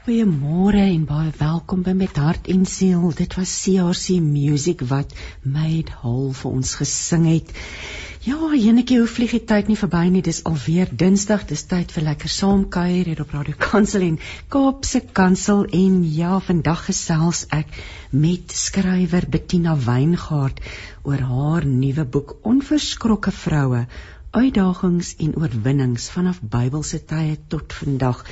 Goeiemôre en baie welkom by Met Hart en Siel. Dit was CRC Music wat made whole vir ons gesing het. Ja, enetjie hoe vlieg die tyd nie verby nie. Dis alweer Dinsdag. Dis tyd vir lekker saamkuier hier op Radio Kansel en Kaapse Kansel en ja, vandag gesels ek met skrywer Bettina Weingart oor haar nuwe boek Onverskrokke vroue: Uitdagings en oorwinnings vanaf Bybelse tye tot vandag.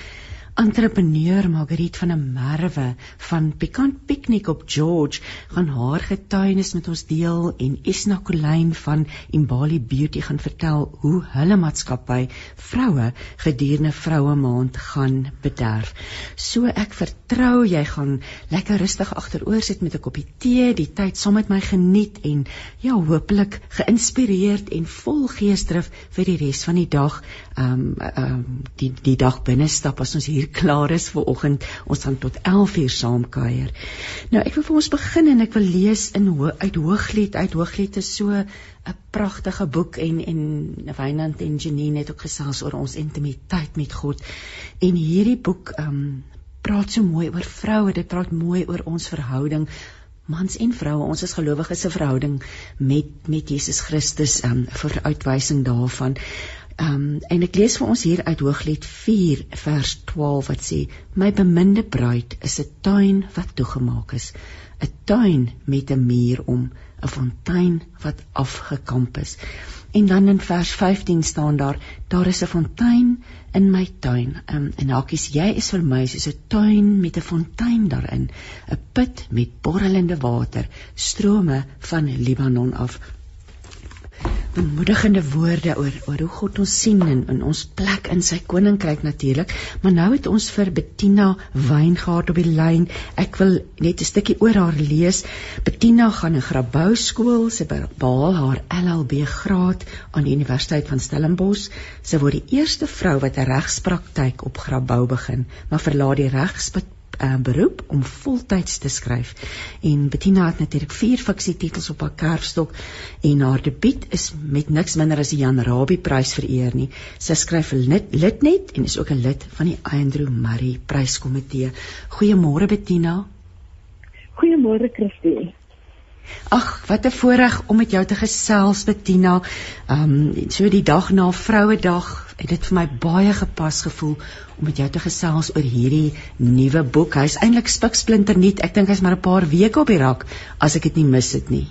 Entrepreneur Margriet van der Merwe van Pikant Picnic op George gaan haar getuienis met ons deel en Esna Kolyn van Imbali Beauty gaan vertel hoe hulle maatskappy vroue gedurende vroue maand gaan bederf. So ek vertrou jy gaan lekker rustig agteroor sit met 'n koppie tee, die tyd saam met my geniet en ja, hopelik geïnspireerd en vol geesdrif vir die res van die dag. Ehm um, ehm um, die die dag binne stap as ons hier klaar is vir oggend. Ons gaan tot 11:00 saam kuier. Nou ek wil vir ons begin en ek wil lees in ho uit Hooglied. Uit Hooglied is so 'n pragtige boek en en Wynand en Janine het ook gesels oor ons intimiteit met God. En hierdie boek ehm um, praat so mooi oor vroue. Dit praat mooi oor ons verhouding mans en vroue ons as gelowiges se verhouding met met Jesus Christus um, vir uitwysing daarvan Um, en ek lees vir ons hier uit Hooglied 4 vers 12 wat sê my beminde bruid is 'n tuin wat toegemaak is 'n tuin met 'n muur om 'n fontein wat afgekamp is. En dan in vers 15 staan daar daar is 'n fontein in my tuin. Um, en hakies jy is vir my soos 'n tuin met 'n fontein daarin 'n put met borrelende water strome van Libanon af bemoedigende woorde oor oor hoe God ons sien in, in ons plek in sy koninkryk natuurlik. Maar nou het ons vir Bettina Weingart op die lyn. Ek wil net 'n stukkie oor haar lees. Bettina gaan 'n grabou skool, sy behaal haar LLB graad aan die Universiteit van Stellenbosch. Sy word die eerste vrou wat 'n regspraktyk op grabou begin, maar verlaat die regspraktyk uh, beroep om voltyds te skryf. En Bettina het natuurlik vier fiksietitels op haar kerfstok en haar debuut is met niks minder as die Jan Rabie Prys vereer nie. Sy skryf lid, lid net en is ook 'n lid van die Andrew Murray Pryskomitee. Goeiemôre Bettina. Goeiemôre Christie. Ag, wat 'n voorreg om met jou te gesels Bettina. Ehm um, so die dag na Vrouedag het dit vir my baie gepas gevoel om met jou te gesels oor hierdie nuwe boek. Hy's eintlik spiksplinter nuut. Ek dink hy's maar 'n paar weke op die rak as ek dit nie mis het nie.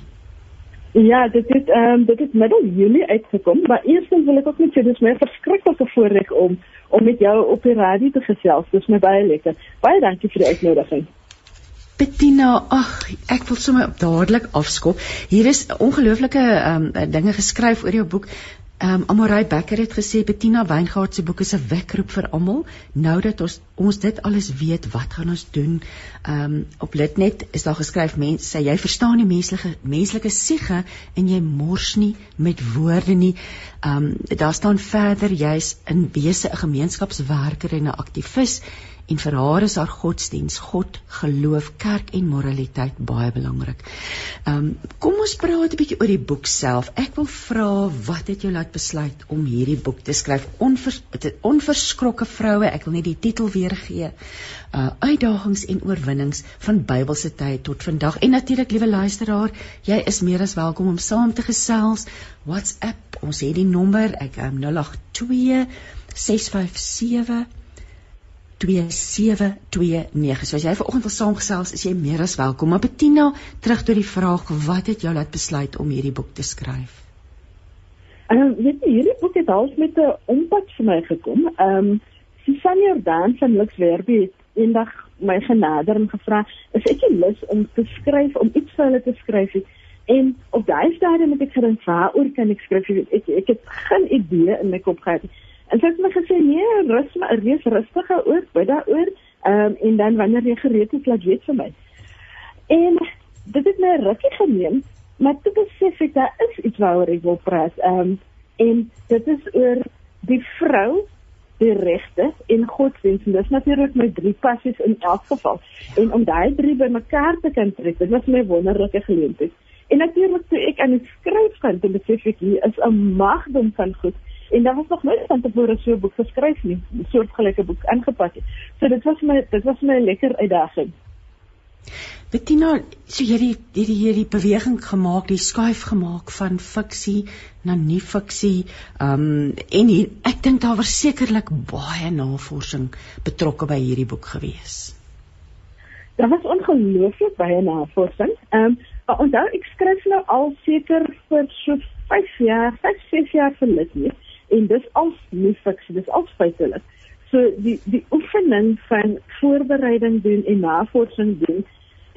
Ja, dit het ehm um, dit het middel Julie uitgekom, maar eerstens wil ek ook net sê dis my verskriklike voorreg om om met jou op die radio te gesels. Dis my baie lekker. Baie dankie vir die uitnodiging. Bettina, ag, ek wil sommer dadelik afskop. Hier is ongelooflike um, dinge geskryf oor jou boek. Ehm um, Amorey Becker het gesê Bettina Weingart se boek is 'n wekroep vir almal. Nou dat ons ons dit alles weet, wat gaan ons doen? Ehm um, op Litnet is daar geskryf mense sê jy verstaan nie menslike menslike siege en jy mors nie met woorde nie. Ehm um, daar staan verder jy's in wese 'n gemeenskapswerker en 'n aktivis en vir haar is haar godsdiens, God, geloof, kerk en moraliteit baie belangrik. Ehm um, kom ons praat 'n bietjie oor die boek self. Ek wil vra wat het jou laat besluit om hierdie boek te skryf? Onvers, onverskrokke vroue, ek wil net die titel weer gee. Uh uitdagings en oorwinnings van Bybelse tyd tot vandag. En natuurlik liewe luisteraar, jy is meer as welkom om saam te gesels. WhatsApp, ons het die nommer, ek um, 082 657 2729. So as jy vanoggend wil saamgesels, is jy meer as welkom. Maar Bettina, terug tot die vraag, wat het jou laat besluit om hierdie boek te skryf? Ehm, um, weet jy, hierdie boek het als met 'n ompad vir my gekom. Ehm, um, Susan Jordan van Luxwerby het eendag my genader en gevra, "Is ek lus om te skryf, om iets vir hulle te skryf?" En op daai stadium het ek gedink, "Waaroor kan ek skryf?" Ek ek het geen idee in my kop gehad nie. En sy het my gesê nee, rus maar, wees rustig oor, bid daaroor. Ehm um, en dan wanneer jy gereed is, laat weet vir my. En dit het my rukkie geneem, maar toe besef ek daar is iets waaroor ek wil praat. Ehm um, en dit is oor die vrou die regte in godsdienst en dis natuurlik my drie passies in elk geval en om daai drie bymekaar te kan trek dit was my wonderlike geleentheid en natuurlik toe ek aan die skryf gaan te besef ek hier is 'n magdom van goed En daar was nog nooit van tevore so 'n boek geskryf nie, 'n soortgelyke boek aangepas nie. So dit was my dit was my 'n lekker uitdaging. Bettina, so hierdie hierdie hierdie beweging gemaak, die skuif gemaak van fiksie na nie fiksie. Ehm um, en hier, ek dink daar was sekerlik baie navorsing betrokke by hierdie boek gewees. Daar was ongelooflik baie navorsing. Ehm um, onthou ek skryf nou al seker vir so 5 jaar, 5, 6 jaar verlede nie en dis al nie fiksie, dis al feitelik. So die die oefening van voorbereiding doen en navorsing doen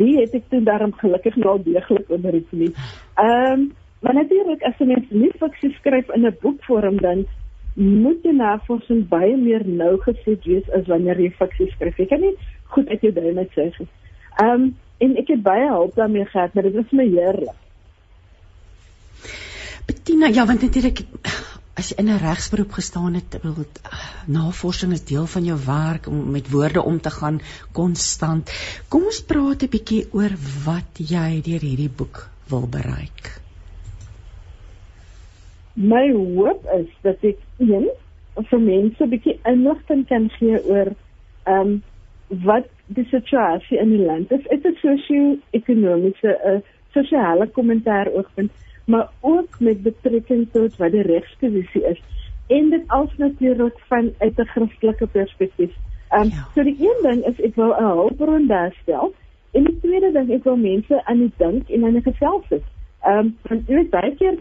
die het ek toe daarom gelukkig nou deeglik onder die knie. Ehm maar natuurlik as jy net nie fiksie skryf in 'n boekvorm dan moet jy navorsing baie meer nou gesit wees as wanneer jy fiksie skryf. Jy kan nie goed uit jou duim uit sê. Ehm um, en ek het baie hulp daarmee gehad, maar dit was my heerlik. Bettina, ja, want natuurlik as jy in 'n regsberoep gestaan het, wil navorsing is deel van jou werk om met woorde om te gaan konstant. Kom ons praat 'n bietjie oor wat jy deur hierdie boek wil bereik. My hoop is dat ek een vir mense 'n bietjie inligting kan gee oor ehm um, wat die situasie in die land is. Dit is 'n sosio-ekonomiese 'n uh, sosiale kommentaar oogpunt maar ook met betrekking tot wat die regsposisie is en dit als natuurlik van uit 'n Christelike perspektief. Ehm um, ja. so die een ding is ek wil 'n hulpbron daar stel en die tweede ding ek wil mense aan die dink en aan die gesels sit. Ehm um, want jy weet baie keer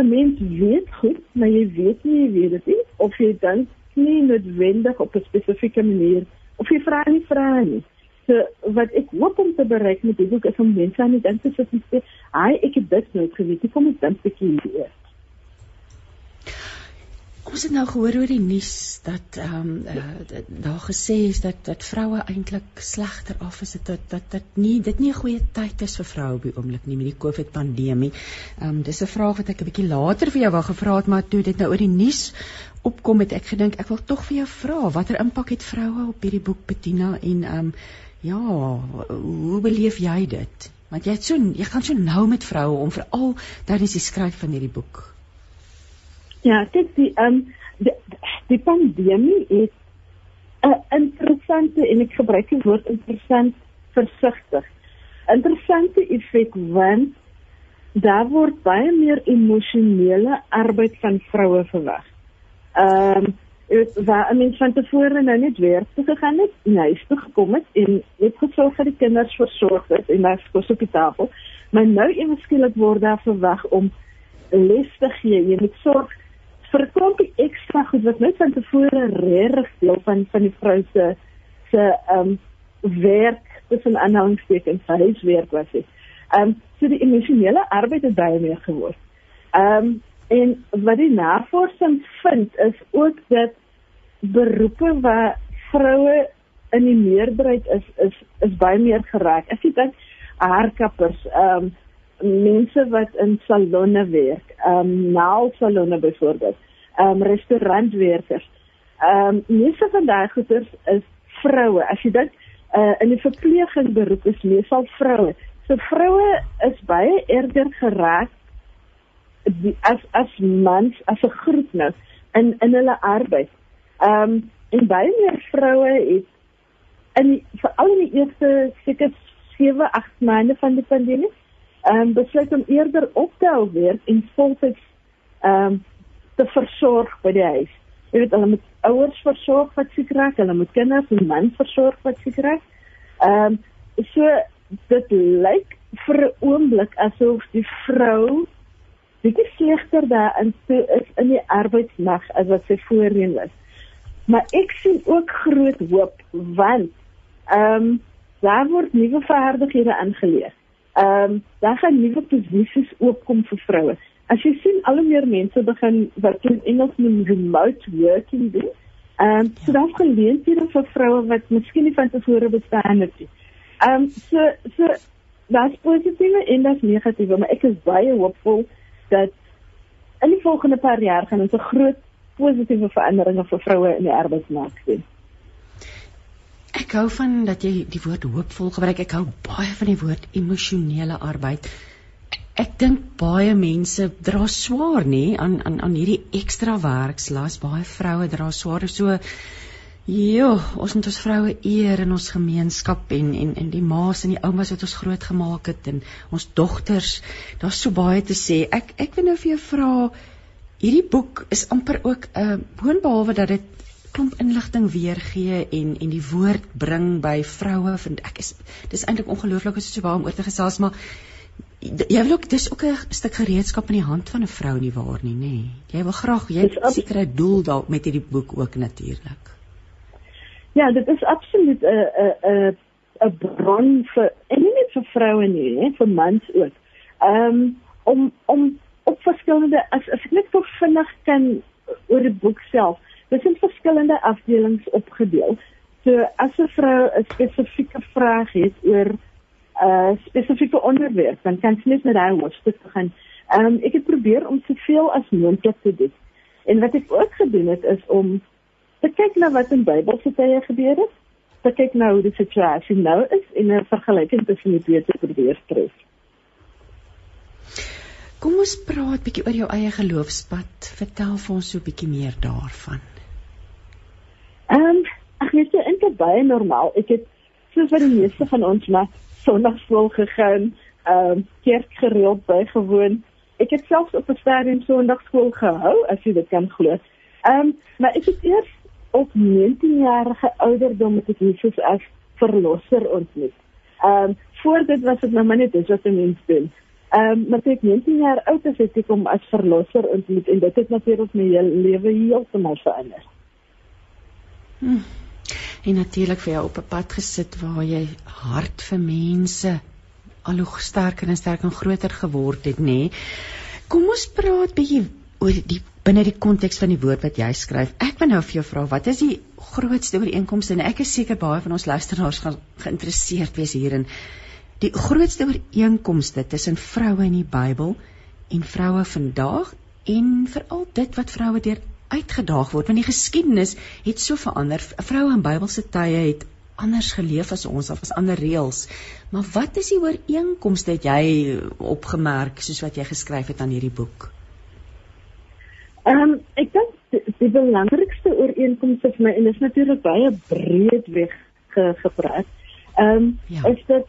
'n mens weet goed, maar jy weet nie jy weet dit nie of jy dink nie noodwendig op 'n spesifieke manier of jy vra nie vra nie. So wat ek hoop om te bereik met die boek is om mense aan die dink te sit en sê, "Ai, ek het dit nooit geweet nie. Kom ons dink 'n bietjie hieroor." Ons het nou gehoor oor die nuus dat ehm um, uh, daar gesê is dat dat vroue eintlik slegter af is dat dat dit nie dit nie 'n goeie tyd is vir vroue op die oomblik nie met die COVID pandemie. Ehm um, dis 'n vraag wat ek 'n bietjie later vir jou wou gevra het maar toe dit nou oor die nuus opkom het ek gedink ek wil tog vir jou vra watter impak het vroue op hierdie boek Bettina en ehm um, Ja, hoe beleef jy dit? Want jy het so jy gaan so nou met vroue om veral tydens die skryf van hierdie boek. Ja, dit die ehm um, die, die pandemie is 'n interessante en ek gebruik die woord interessant versigtig. Interessante effek want daar word baie meer emosionele arbeid van vroue verwag. Ehm um, het waar 'n mens van tevore nou net weer toe gegaan het, huis toe gekom het en net gesorg vir die kinders versorg het en daar kos op die tafel. Maar nou eweskielik word daar verwag om les te gee. Jy moet sorg vir 'n klompie ekstra goed wat net van tevore regtig deel van van die vrou se se ehm um, werk tussen aanhalingstekens huiswerk was dit. Ehm um, so die emosionele arbeid het baie meer geword. Ehm um, En wat die navorsing vind is ook dat beroepe waar vroue in die meerderheid is is is baie meer geraak. As jy dink haarkappers, ehm um, mense wat in salonne werk, ehm um, nailsalonne byvoorbeeld, ehm um, restaurantwerkers. Ehm um, meeste van daai goeders is vroue. As jy dink uh, in die verpleegingsberoep is meestal vroue. So vroue is baie erger geraak die, as as mans as 'n groep nou in in hulle arbeid. Ehm um, en baie meer vroue het in veral in die eerste seker 7, 8 maande van die pandemie ehm um, besluit om eerder op te hou werk en voltyds ehm um, te versorg by die huis. Jy weet hulle moet ouers versorg wat siek raak, hulle moet kinders en man versorg wat siek raak. Ehm um, so dit lyk vir 'n oomblik asof die vrou bietjie slegter daarin toe is in die arbeidsmag as wat sy voorheen was. Maar ek sien ook groot hoop want ehm um, daar word nuwe vaardighede aangeleer. Ehm um, daar gaan nuwe posisies oopkom vir vroue. As jy sien al hoe meer mense begin wat in Engels noem remote working doen. Ehm um, so daar geleenthede vir vroue wat miskien nie van tevore bestaan het nie. Ehm um, so so daar's positiewe en daar's negatiewe, maar ek is baie hoopvol dat in die volgende paar jaar gaan ons 'n groot positiewe veranderinge vir vroue in die arbeidsmark sien. Ek hou van dat jy die woord hoopvol gebruik. Ek hou baie van die woord emosionele arbeid. ek dink baie mense dra swaar nê aan aan aan hierdie ekstra werkslas. Baie vroue dra swaar so Ja, ons moet ons vroue eer in ons gemeenskap en en en die ma's en die oumas wat ons grootgemaak het en ons dogters. Daar's so baie te sê. Ek ek wil nou vir jou vra hierdie boek is amper ook 'n uh, boonbehalwe dat dit klomp inligting weergee en en die woord bring by vroue ek is dis eintlik ongelooflik as jy so baie om oor te gesels maar jy wil ook dis ook 'n stuk gereedskap in die hand van 'n vrou nie waar nie nê nee. jy wil graag jy het 'n doel dalk met hierdie boek ook natuurlik Ja, dit is absoluut 'n 'n 'n bron vir en nie net vir vroue nie, hè, vir mans ook. Ehm um, om om op verskillende as as ek net so vinnig kan oor die boek self. Dit is in verskillende afdelings opgedeel. So as 'n vrou 'n spesifieke vraag het oor 'n uh, spesifieke onderwerp, dan kan sy net na daai hoofstuk gaan. Ehm um, ek het probeer om soveel as moontlik te doen. En wat ek ook gedoen het is om te kyk na wat in Bybelse tye gebeur het, te kyk na hoe die situasie nou is en 'n vergelyking tussen die twee te probeer tref. Kom ons praat bietjie oor jou eie geloofspad. Vertel vir ons so 'n bietjie meer daarvan. Ehm, um, ek weet jy eintlik baie normaal. Ek het soos wat die meeste van ons na Sondagskool gegaan, ehm um, kerk gereeld bygewoon. Ek het selfs op 'n stadium Sondagskool gehou, as jy dit kan glo. Ehm, um, maar ek het eers op 19 jarige ouderdom het ek Jesus as verlosser ontmoet. Ehm um, voor dit was dit nou maar net dis wat 'n mens doen. Ehm um, maar ek 19 jaar oud is het ek hom as verlosser ontmoet en dit het natuurlik my hele lewe heeltemal verander. Hmm. En natuurlik vir jou op 'n pad gesit waar jy hart vir mense al hoe sterker en sterker en groter geword het, nê? Nee. Kom ons praat bietjie oor die binne die konteks van die woord wat jy skryf. Ek wil nou vir jou vra, wat is die grootste ooreenkomste en ek is seker baie van ons luisteraars gaan geïnteresseerd wees hierin. Die grootste ooreenkomste tussen vroue in die Bybel en vroue vandag en veral dit wat vroue deur uitgedaag word want die geskiedenis het so verander. Vroue in Bybelse tye het anders geleef as ons of as ander reëls. Maar wat is die ooreenkomste het jy opgemerk soos wat jy geskryf het aan hierdie boek? Ehm um, ek dink die, die belangrikste ooreenkomste vir my en is natuurlik baie breed weg ge, gepraat. Ehm um, ja. is dat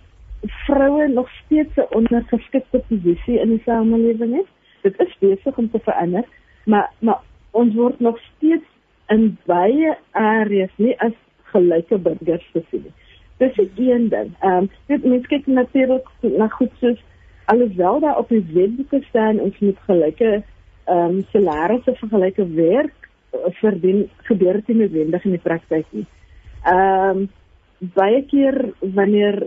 vroue nog steeds 'n ondergeskikte posisie in die samelewing het. Dit is besig om te verander, maar maar ons word nog steeds in baie areas nie as gelyke burgers gesien. Dis die een ding. Ehm um, dit mens kyk natuurlik na goed soos alhoewel daar op die webwerf staan ons moet gelyke ehm um, salarisse vir gelyke werk eh, verdien gebeur dit nie noodwendig in die praktyk nie. Ehm um, baie keer wanneer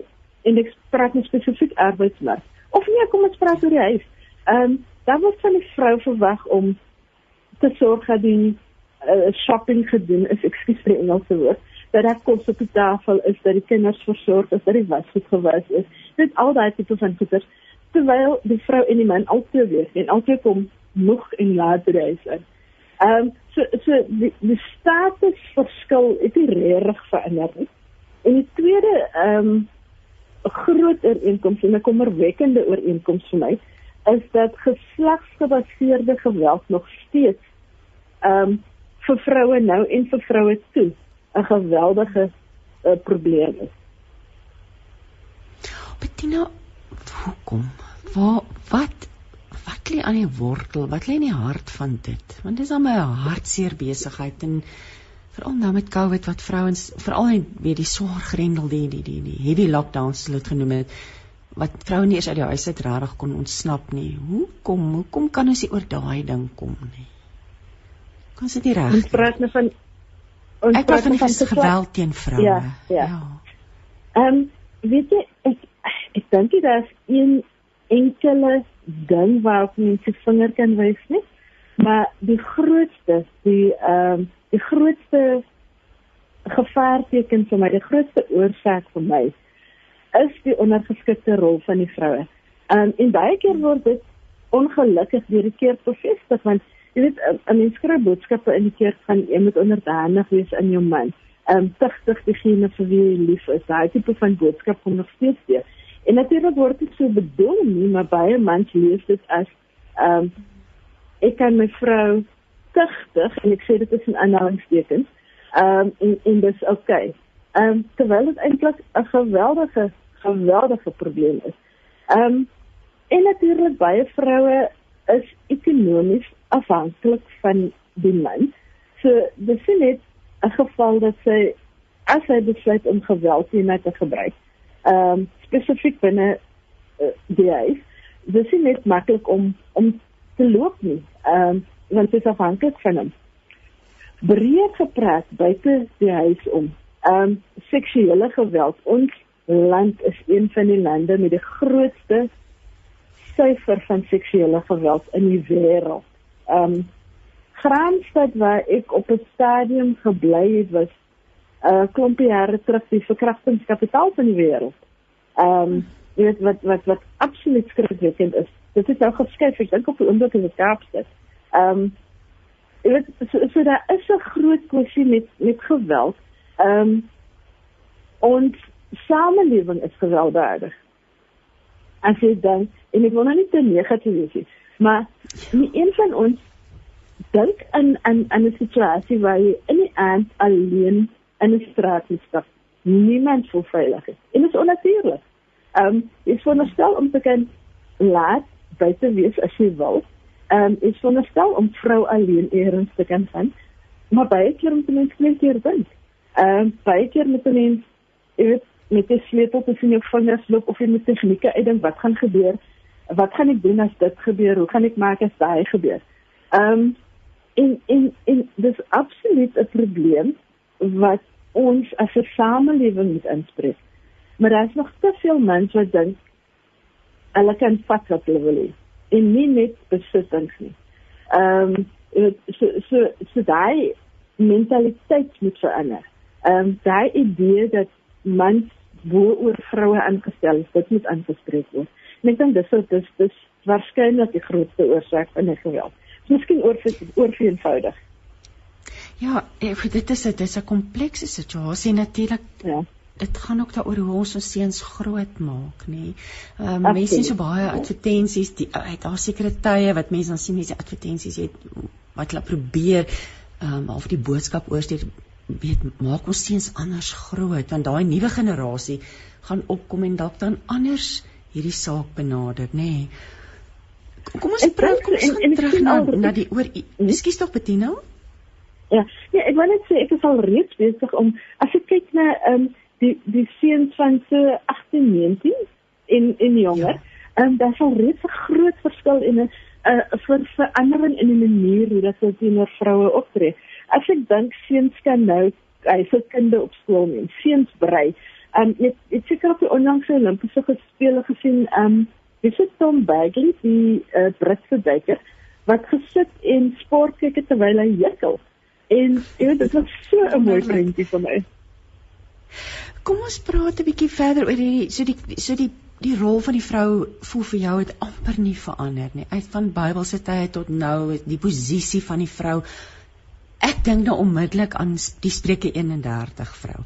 en ek praat net spesifiek arbeidsmark of nee kom ons praat oor die huis. Ehm um, dan word van die vrou verwag om te sorg dat die uh, shopping gedoen is, ekskuus vir die Engelse woord, dat daar kos op die tafel is, dat die kinders versorg is, dat die was goed gewas is. Dit al daai tipe van goeders terwyl die vrou en die man altyd weer en altyd kom moeg en later is in. Ehm um, so so die, die status verskil het nie regtig verander nie. En die tweede ehm um, groot ooreenkoms en 'n kommerwekkende ooreenkoms vir my is dat geslagsgebaseerde geweld nog steeds ehm um, vir vroue nou en vir vroue toe 'n geweldige uh, probleem is. Bettina, hoekom? Waar wat lê aan die wortel? Wat lê in die hart van dit? Want dis al my hartseer besigheid en veral nou met COVID wat vrouens veral weet die swaar grendel die die die die heavy lockdowns hulle dit genoem het wat vroue nie eens uit die huis uit regtig kon ontsnap nie. Hoekom? Hoekom kan ons nie oor daai ding kom nie? Kan dit nie reg? Ons praat net van ons ek praat van die geweld teen vroue. Ja, ja. Ehm ja. um, weet jy ek ek dink dit is een enkele ding waarop mense vinger kan wys nie. Maar die grootste, die ehm um, die grootste gevaarteken vir my, die grootste oorsaak vir my is die ondergeskikte rol van die vroue. Ehm um, en baie keer word dit ongelukkig deur die kerk bevestig want jy weet 'n mens skryf boodskappe in die kerk van jy moet onderdanig wees aan jou man. Ehm um, tugtig diegene vir wie jy lief is. Daai tipe van boodskap kom nog steeds weer. En natuurlik word dit so bedoel nie, maar baie mans lees dit as ehm um, ek kan my vrou tigtig en ek sê dit is 'n aanhalingstekens. Ehm um, en en dis oukei. Okay. Ehm um, terwyl dit eintlik 'n geweldige geweldige probleem is. Ehm um, en natuurlik baie vroue is ekonomies afhanklik van die man. So dis net 'n geval dat sy as sy besluit om geweld teen haar te gebruik. Ehm um, spesifiek binne uh, die huis, dis nie net maklik om om te loop nie. Ehm um, want dit is afhanklik van hom. Breed gepraat buite die huis om. Ehm um, seksuele geweld. Ons land is een van die lande met die grootste syfer van seksuele geweld in die wêreld. Ehm um, Graamsstad waar ek op 'n stadium gebly het was 'n uh, klompie jare terug die verkrachtingskapitaal van die wêreld. Ehm um, jy weet wat wat wat absoluut skrikwekkend is. Dit het nou geskuif, ek dink op die oomblik in die Kaapstad. Ehm um, jy weet so, so daar is 'n groot kwessie met met geweld. Ehm um, ons samelewing is gewelddadig. As jy dink en ek wil nou nie te negatief wees nie, maar nie een van ons dink aan aan 'n situasie waar jy in die aand alleen in 'n straat stap. Niemand voel veilig nie. En dit is onnatuurlik. Ehm um, jy is veronderstel om te kan laat buite wees as jy wil. Ehm um, is veronderstel om vrou alleen eers te kan gaan. Maar baie keer moet mense net keer dink. Ehm um, baie keer moet mense jy weet met 'n sleutel tussen jou vingers loop of jy met tegnieke uitdink wat gaan gebeur? Wat gaan ek doen as dit gebeur? Hoe gaan ek maak as daai gebeur? Ehm um, en en en dis absoluut 'n probleem wat ons as 'n samelewing moet inspreek. Maar daar's nog te veel mense wat dink hulle kan vat wat hulle wil hê en nie net besittings nie. Ehm um, so so so daai mentaliteit moet verander. Ehm um, daai idee dat mans bo oor vroue aangestel is, dit moet aangespreek word. En ek dink dis so dis dis waarskynlik die grootste oorsaak van geweld. Miskien oor oor eenvoudig. Ja, ek, dit is dit is 'n komplekse situasie natuurlik. Ja dit gaan ook daaroor hoe ons ons seuns groot maak, nê. Ehm um, mense sien so baie advertensies, die uh, daar sekere tye wat mense dan sien mense advertensies het wat hulle probeer ehm um, of die boodskap oorsteek weet maak ons seuns anders groot want daai nuwe generasie gaan opkom en dalk dan anders hierdie saak benader, nê. Kom ons praat kom ons gaan terug na na die oor Ekskuus tog Bettina. Ja, ja, ek wil net sê ek is al reeds besig om as ek kyk na ehm um, die die seuns van so 18, 19 en en jonger. Ja. En ja. um, daar sal reeds 'n groot verskil in 'n 'n verandering in die manier hoe dat hulle teenoor vroue optree. As ek dink seuns kan nou hy se kinde op skool neem, seuns brei. Um ek ek seker op die onlangse Olimpiese spele gesien, um dis het Tom Bagley, die uh, Britse duiker wat gesit en sport kyk terwyl hy juk. En jy weet dit was so 'n mooi prentjie vir my. Kom ons praat 'n bietjie verder oor die so die so die die rol van die vrou voel vir jou het amper nie verander nie. Uit van Bybelse tye tot nou die posisie van die vrou. Ek dink nou onmiddellik aan die Spreuke 31 vrou.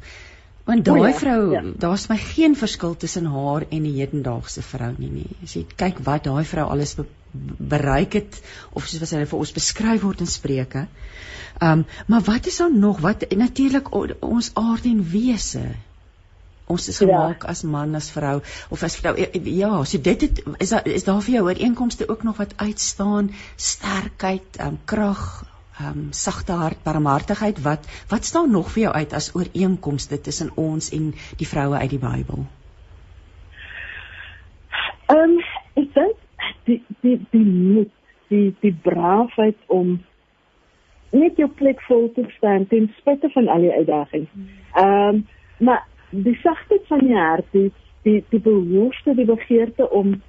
Want daai ja, vrou, ja. daar's my geen verskil tussen haar en die hedendaagse vrou nie nie. As jy kyk wat daai vrou alles be bereik het of soos wat sy vir ons beskryf word in Spreuke. Ehm um, maar wat is dan nog wat natuurlik ons aard en wese ons is gemaak ja. as man as vrou of as vrou ja so dit het, is daar is daar vir jou ooreenkomste ook nog wat uitstaan sterkheid um, krag um, sagte hart barmhartigheid wat wat staan nog vir jou uit as ooreenkomste tussen ons en die vroue uit die Bybel Ehm um, ek dink die die die moed die die braafheid om net jou plek vol te staan ten spyte van al die uitdagings. Ehm um, maar die sagtheid van die hart, die die die behoefte, die begeerte om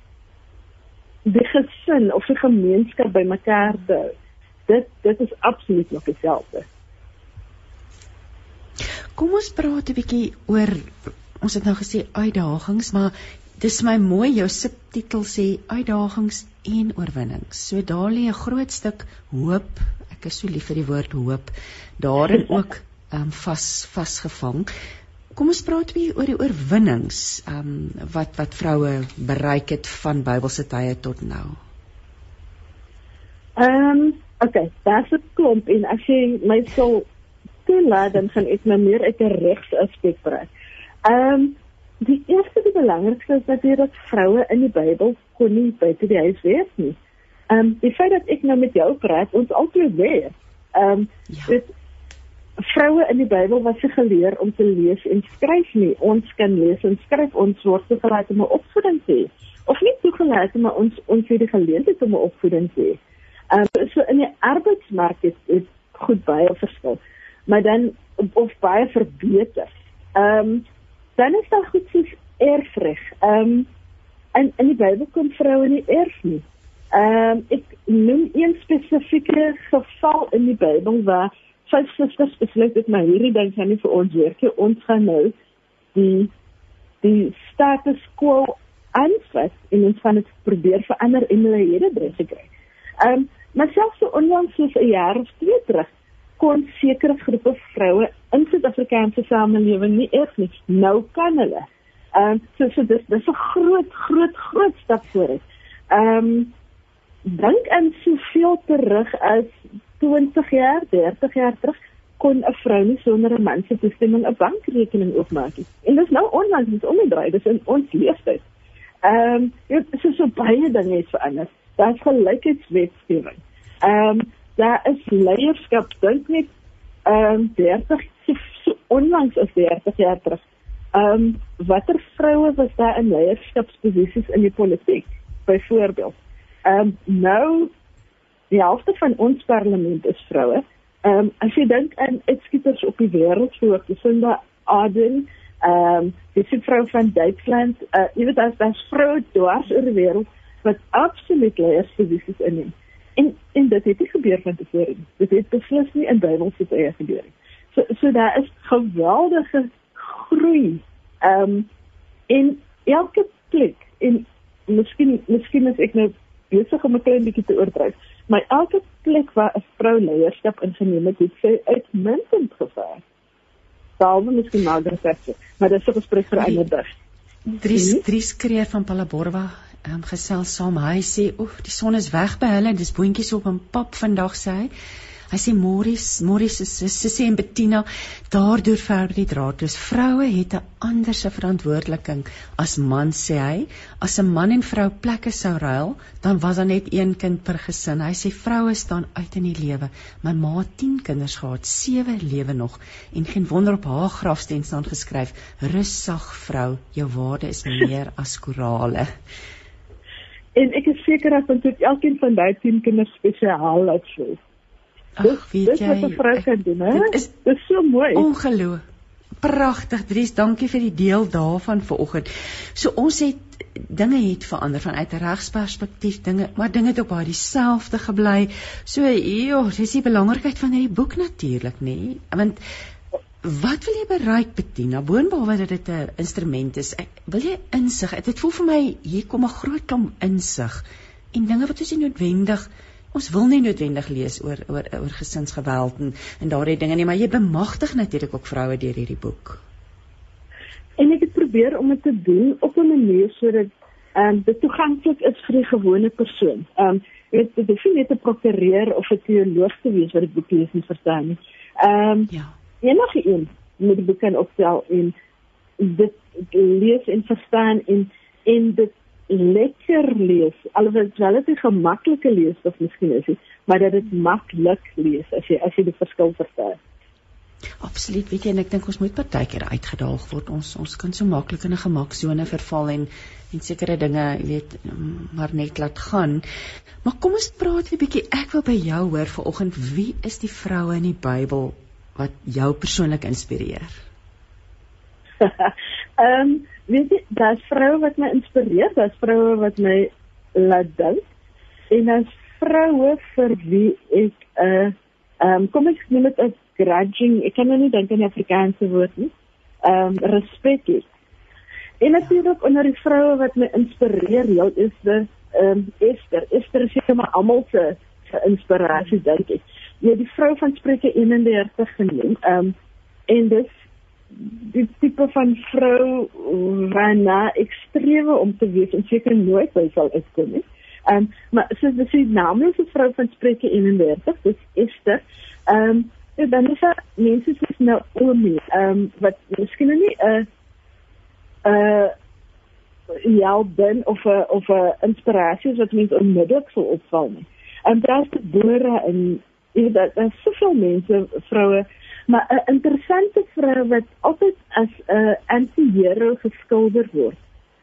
die gesin of die gemeenskap bymekaar te hou. Dit dit is absoluut nog dieselfde. Kom ons praat 'n bietjie oor ons het nou gesê uitdagings, maar dis my mooi jou subtitel sê uitdagings en oorwinnings. So daar lê 'n groot stuk hoop. Ek is so lief vir die woord hoop. Daarin ook ehm um, vas vasgevang Kom ons praat weer oor die oorwinnings um wat wat vroue bereik het van Bybelse tye tot nou. Ehm um, okay, daar's 'n klomp en as jy my sou toelaat dan gaan ek nou meer uit 'n regs aspek praat. Ehm um, die eerste die belangrikste is dat jy dat vroue in die Bybel kon nie buite die huis wees nie. Ehm um, die feit dat ek nou met jou praat, ons altyd weet. Ehm um, ja. dit vroue in die Bybel was se geleer om te lees en skryf nie. Ons kan lees en skryf ons word toegelaat om 'n opvoeding te hê. Of nie toegelaat maar ons ons het die geleentheid om 'n opvoeding te hê. Ehm um, so in die arbeidsmark is dit goed baie verskil. Maar dan of baie verbeter. Ehm um, dan is daar goed soos erfreg. Ehm um, in in die Bybel kom vroue nie erf nie. Ehm um, ek noem een spesifieke geval in die Bybel waar vyf susters besluit het maar hierdie ding gaan nie vir ons werk nie. Ons gaan nou die die status quo aanvat en ons gaan dit probeer verander en hulle hele dresse kry. Ehm um, maar selfs so onlangs so 'n jaar of twee terug kon sekere groepe vroue in Suid-Afrikaanse samelewing nie eers nie. Nou kan hulle. Ehm um, so so dis dis 'n groot groot groot stap vooruit. Ehm um, dink aan soveel terug as 20 jaar, 30 jaar terug kon 'n vrou nie sonder 'n man se toestemming 'n bankrekening oopmaak nie. En dis nou onlangs is omgedraai, dis in ons leeftyd. Ehm, um, dit is so, so baie dinge het verander. Daar's gelykheidswetgewing. Ehm, um, daar is leierskap dink net ehm um, 30 so, onlangs as 30 jaar terug. Ehm, um, watter vroue was daar in leierskapsposisies in die politiek byvoorbeeld? Ehm, um, nou die helfte van ons parlement is vroue. Ehm um, as jy dink aan uitskieters op die wêreld soos Jacinda Ardern, ehm um, die vrou van Duitsland, uh, jy weet as daar vroue dwars oor die wêreld wat absoluut leiersposisies inneem. En en dit het nie gebeur van tevore nie. Dit het beslis nie in Bybelse tye gebeur nie. So so daar is geweldige groei. Ehm um, in elke plek en miskien miskien is ek nou besig om 'n klein bietjie te oordryf. Maar elke plek waar 'n vrou leierskap ingeneem het, het sy uitmuntend gevaar. Is dit nou gesê, maar dit is 'n gesprek vir ander dag. Dries hmm? Dries kreer van Palaborwa um, gesels saam. Hy sê, "Oef, die son is weg by hulle. Dis boontjies op 'n pap vandag," sê hy. Hy sê Morris, Morris se sussie en Bettina daardeur verder die draad. Dus vroue het 'n ander se verantwoordeliking as man sê hy. As 'n man en vrou plekke sou ruil, dan was daar net een kind per gesin. Hy sê vroue staan uit in die lewe. My ma het 10 kinders gehad, 7 lewe nog en geen wonder op haar grafsteen staan geskryf: "Russag vrou, jou waarde is meer as korale." En ek is seker dat dit elkeen van daai 10 kinders spesiaal voel. Ag, weet dis jy, wat 'n vrou kan doen, hè? Dit is dis so mooi. Ongeloof. Pragtig, Dries, dankie vir die deel daarvan vanoggend. So ons het dinge het verander vanuit 'n regsperspektief, dinge, maar dinge het op baie dieselfde gebly. So, ja, dis die belangrikheid van hierdie boek natuurlik, nê? Want wat wil jy bereik, Bettina? Boonbehalwe dat dit 'n instrument is, ek, wil jy insig? Dit voel vir my hier kom 'n groot klomp insig en dinge wat ons nie noodwendig ons wil nie noodwendig lees oor oor oor gesinsgeweld en, en daardie dinge nie, maar jy bemagtig natuurlik ook vroue deur hierdie boek. En ek het probeer om dit te doen op 'n manier sodat ehm um, dit toeganklik is vir die gewone persoon. Ehm um, dit dit hoef nie te prokureer of 'n teoloog te wees wat die boek lees en verstaan nie. Ehm um, ja. Enige een moet die boek kan opstel en dit lees en verstaan en en dit lekker lees. Alhoewel dit relatief gemaklike lees of miskien is, maar dat dit maklik lees as jy as jy die verskil verstaan. Absoluut, weet jy en ek dink ons moet partykeer uitgedaag word. Ons ons kan so maklik in 'n gemaksone verval en en sekere dinge, jy weet, maar net laat gaan. Maar kom ons praat 'n bietjie. Ek wil by jou hoor vanoggend, wie is die vroue in die Bybel wat jou persoonlik inspireer? Ehm um, weet jy, daar's vroue wat my inspireer, daar's vroue wat my laat dink. En daar's vroue vir wie ek 'n uh, eh, ehm um, kom ek noem dit 'n grudging, ek kan nou nie dink aan die Afrikaanse woord nie. Ehm um, respek het. En natuurlik onder die vroue wat my inspireer, heel is dit ehm um, Esther. Esther is seker maar almal se inspirasie dink ek. Ja, die vrou van Spreuke 31 genoem. Ehm um, en dis die tipe van vrou waarna ek streef om te wees en seker nooit by sal uitkom nie. Ehm um, maar soos dis die naamlose vrou van Spreuke 31, dis Esther. Ehm um, ja, dan is daar mense soos Naomi, ehm um, wat miskien nie 'n uh, 'n uh, ja, ben of 'n of 'n inspirasie wat mense onmiddellik sou opval nie. En daar's die boere en jy weet daar's soveel mense, vroue Maar 'n interessante vrou wat altyd as 'n uh, anti-hero geskilder word.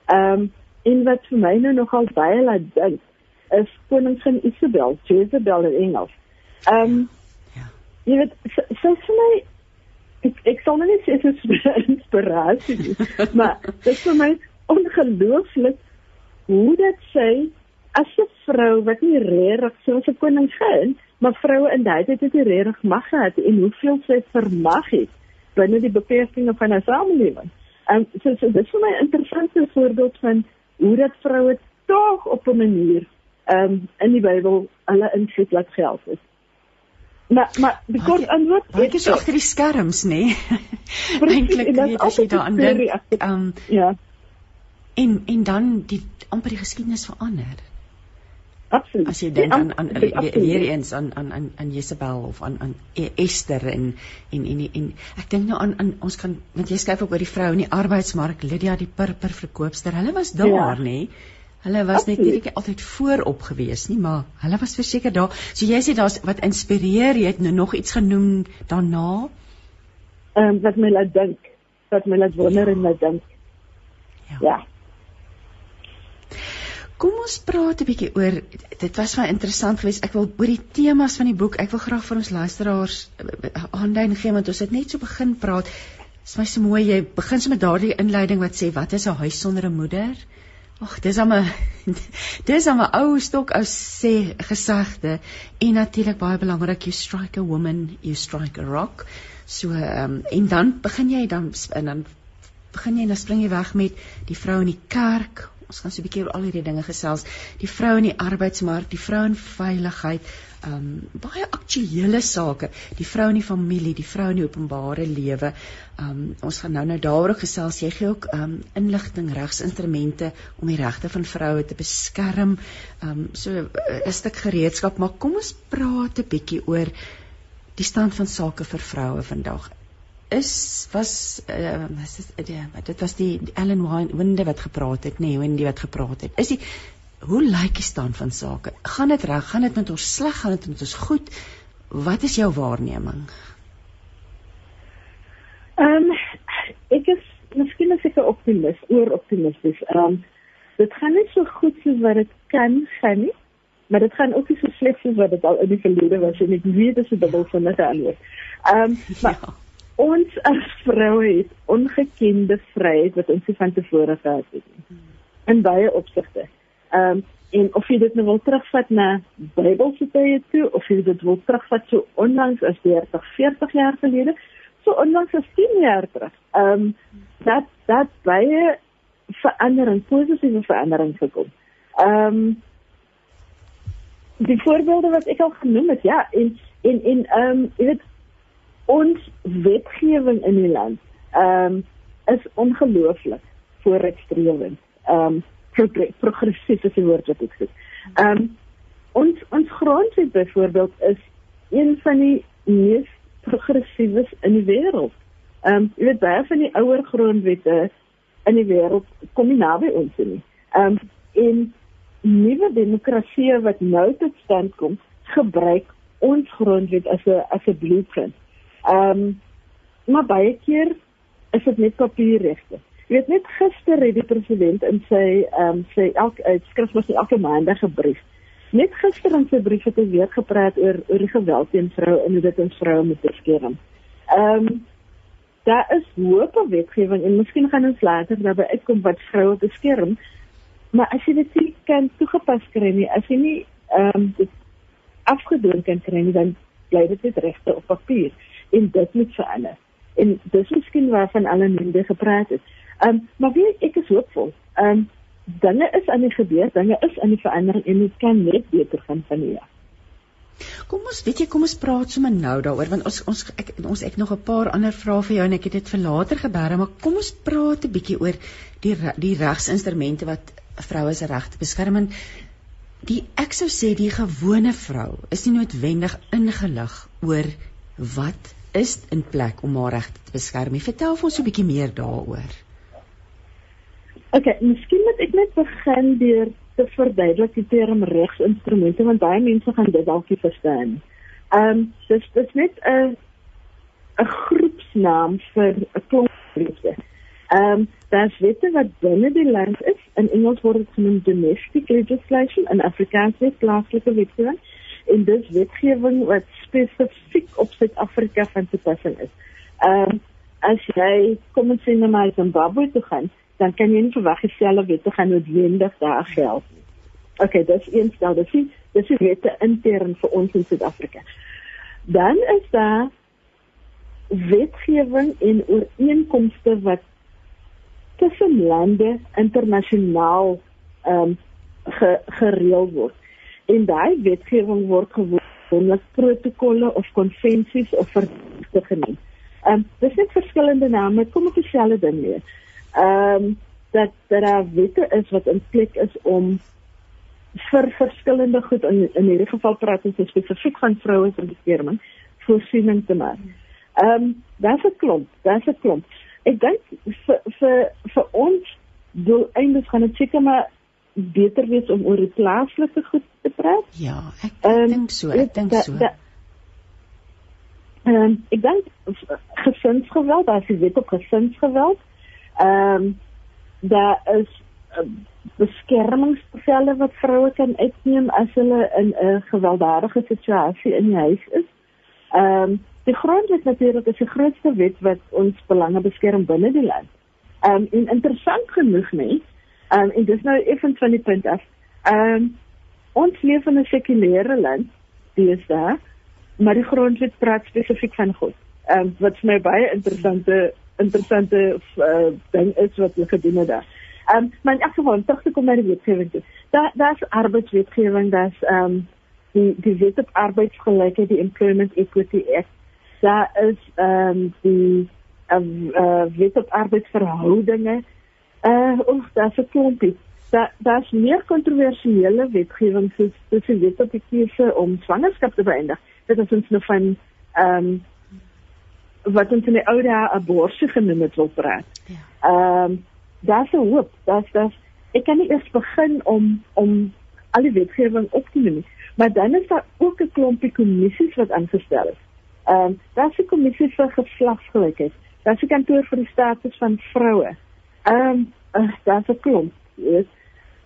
Ehm um, en wat vir my nou nogal baie laat dink is koningin Isabel, Jezebel in Engels. Ehm um, ja. Jy weet so vir my ek ek sal nou nie sê dit is inspirasie nie, maar dit is vir my ongelooflik hoe dit sê as 'n vrou wat nie regtig so 'n koningin maar vroue in daai tyd het nie regtig mag gehad en hoeveel sy vermag het binne die beperkings van 'n samelewing. En so so dis vir my 'n interessante voorbeeld van hoe dat vroue tog op 'n manier ehm um, in die Bybel hulle invloed laat geld is. Maar maar die kort antwoord ek is agter die skerms nê. Eintlik weet as jy daaraan dink. Ehm ja. En en dan die amper die geskiedenis verander. Absoluut. As jy dink aan aan weer eens aan aan aan aan Jezebel of aan aan e- Esther en en en en ek dink nou aan aan ons kan want jy skryf ook oor die vrou in die arbeidsmark Lydia die purper verkoopster. Hulle was daar, ja. nê? Hulle was Absoluut. net nie altyd voorop gewees nie, maar hulle was verseker daar. So jy sê daar's wat inspireer, jy het nou nog iets genoem daarna. Ehm um, wat my laat dink, wat my laat wonder ja. en laat dink. Ja. ja. Kom ons praat 'n bietjie oor dit was baie interessant geweest. Ek wil oor die temas van die boek. Ek wil graag vir ons luisteraars eh, eh, aanduiding gee want ons het net so begin praat. Dit is my so mooi jy begin so met daardie inleiding wat sê wat is 'n huis sonder 'n moeder? Ag, dis al 'n dis al 'n ou stok ou sê gesegde en natuurlik baie belangrik you strike a woman, you strike a rock. So ehm um, en dan begin jy dan en dan begin jy dan spring jy weg met die vrou in die kerk ons gaan so 'n bietjie oor al hierdie dinge gesels. Die vrou in die arbeidsmark, die vrou in veiligheid, ehm um, baie aktuelle sake, die vrou in die familie, die vrou in die openbare lewe. Ehm um, ons gaan nou nou daaroor gesels. Jy gee ook ehm um, inligting, regsinstrumente om die regte van vroue te beskerm. Ehm um, so eh, 'n stuk gereedskap, maar kom ons praat 'n bietjie oor die stand van sake vir vroue vandag is was uh, was dit? Uh, dit was die Ellen Winde wat gepraat het nê nee, Winde wat gepraat het. Is die hoe lyk die stand van sake? Gaan dit reg? Gaan dit met ons sleg? Gaan dit met ons goed? Wat is jou waarneming? Ehm um, ek is miskien as ek 'n optimis oor optimisties ehm um, dit gaan net so goed soos wat dit kan gaan nie maar dit gaan ook nie so sleg soos wat dit al in die verlede was en ek weet dit is 'n dubbelsinnige antwoord. Ehm um, maar ja ons as vroue het ongekende vryheid wat ons nie van tevore gehad het nie. In baie opsigte. Ehm um, en of jy dit nou wil terugvat na Bybelse tye toe of jy dit wil terugvat so onlangs as 30, 40 jaar gelede, so onlangs as 10 jaar terug. Ehm um, dat dat baie verandering, positiewe verandering gekom. Ehm um, die voorbeelde wat ek al genoem het, ja, en en en ehm um, jy weet ons wetgewing in die land ehm um, is ongelooflik vooruitstrewend. Ehm um, progressief is die woord wat ek sê. Ehm um, ons ons grondwet byvoorbeeld is een van die mees progressiefes in die wêreld. Ehm um, jy weet baie van die ouer grondwette in die wêreld kom nie naby ons nie. Ehm um, in nuwe demokrasie wat nou tot stand kom, gebruik ons grondwet as 'n as 'n blueprint. Ehm um, maar baie keer is dit net papierregte. Jy weet net gister het die president in sy ehm um, sy elke skrif mos elke maandag gebrief. Net gister in sy brief het hy weer gepraat oor oor die geweld teen vroue en hoe dit ons vroue moet beskerm. Ehm um, daar is hoop op wetgewing en miskien gaan ons later daarby uitkom wat vroue beskerm. Maar as jy dit nie kan toegepas kry nie, as jy nie ehm um, dit afgedoen kan kry nie, dan bly dit net regte op papier en dit moet verander. En dis miskien waarvan alle mense gepraat het. Ehm um, maar weet ek is hoopvol. Ehm um, dinge is aan die gebeur, dinge is aan die verandering en dit kan net beter gaan van hier. Kom ons weet jy kom ons praat sommer nou daaroor want ons ons ek ons ek nog 'n paar ander vrae vir jou en ek het dit vir later geberg maar kom ons praat 'n bietjie oor die die regsinstrumente wat vroue se regte beskerm die ek sou sê die gewone vrou is nie noodwendig ingelig oor wat is in plek om haar regte te beskerm. Vertel vir ons 'n bietjie meer daaroor. OK, miskien moet ek net begin deur te verduidelik die term regsinstrumente want baie mense gaan dit dalk nie verstaan. Ehm um, dis dis net 'n 'n groepsnaam vir 'n klomp wette. Ehm um, daar's wette wat binne die land is. In Engels word dit genoem domestic legislation en Afrikaans is plaaslike wetgewing. En dis wetgewing wat spesifiek op Suid-Afrika van toepassing is. Ehm um, as jy kom ons sê na my Zimbabwe toe gaan, dan kan jy nie verwag dieselfde wette gaan noodwendig daar geld nie. Okay, dis een stel, dis die dis die wette intern vir ons in Suid-Afrika. Dan is daar wetgewing en ooreenkomste wat tussen lande internasionaal ehm um, ge, gereël word. En daai wetgewing word gewoonlik protokolle of konvensies of verdrae genoem. Ehm um, dis net verskillende name, kom op dieselfde ding neer. Ehm um, dat dat daar wette is wat in plek is om vir verskillende goed in in hierdie geval praat ons spesifiek van vroue se beskerming voorsiening te maak. Ehm um, daar's 'n klomp, daar's 'n klomp ek dink vir vir vir ons doeleindes gaan dit seker maar beter wees om oor die plaaslike goed te praat. Ja, ek um, dink so, ek dink so. Ehm um, ek dink gesinsgeweld, as jy weet op gesinsgeweld, ehm um, daar is uh, beskermingsstelle wat vroue kan uitneem as hulle in 'n gewelddadige situasie in die huis is. Ehm um, Die grondwet natuurlik is die grootste wet wat ons belange beskerm binne die land. Ehm um, en interessant genoeg nie. Ehm um, en dis nou effens van die punt af. Ehm um, ons leef in 'n sekulêre land, dis daar, maar die grondwet praat spesifiek van God. Ehm um, wat vir my baie interessante interessante uh, ding is wat hulle gedoen het daar. Ehm um, maar in elk geval, tog kom na die wetgewing toe. Daar daar's arbeidswetgewing, daar's ehm um, die die wet op arbeidsgelykheid, die Employment Equity Act daar is ehm um, die uh, uh, wet op arbeidsverhoudinge. Uh of daar's 'n klompie. Daar daar's meer kontroversiële wetgewing soos soos die wet op die keuse om swangerskap te beëindig. Dit is ons nou van ehm um, wat ons in die ou dae abortus genoem het wil praat. Ja. Ehm um, daar's 'n hoop. Daar's daar's ek kan nie eers begin om om al die wetgewing op te neem nie. Maar dan is daar ook 'n klompie kommissies wat aangestel is. Ehm um, daar's 'n kommissie vir geslagsgelykheid. Daar's 'n kantoor vir die status van vroue. Ehm um, uh, daar's 'n klomp, weet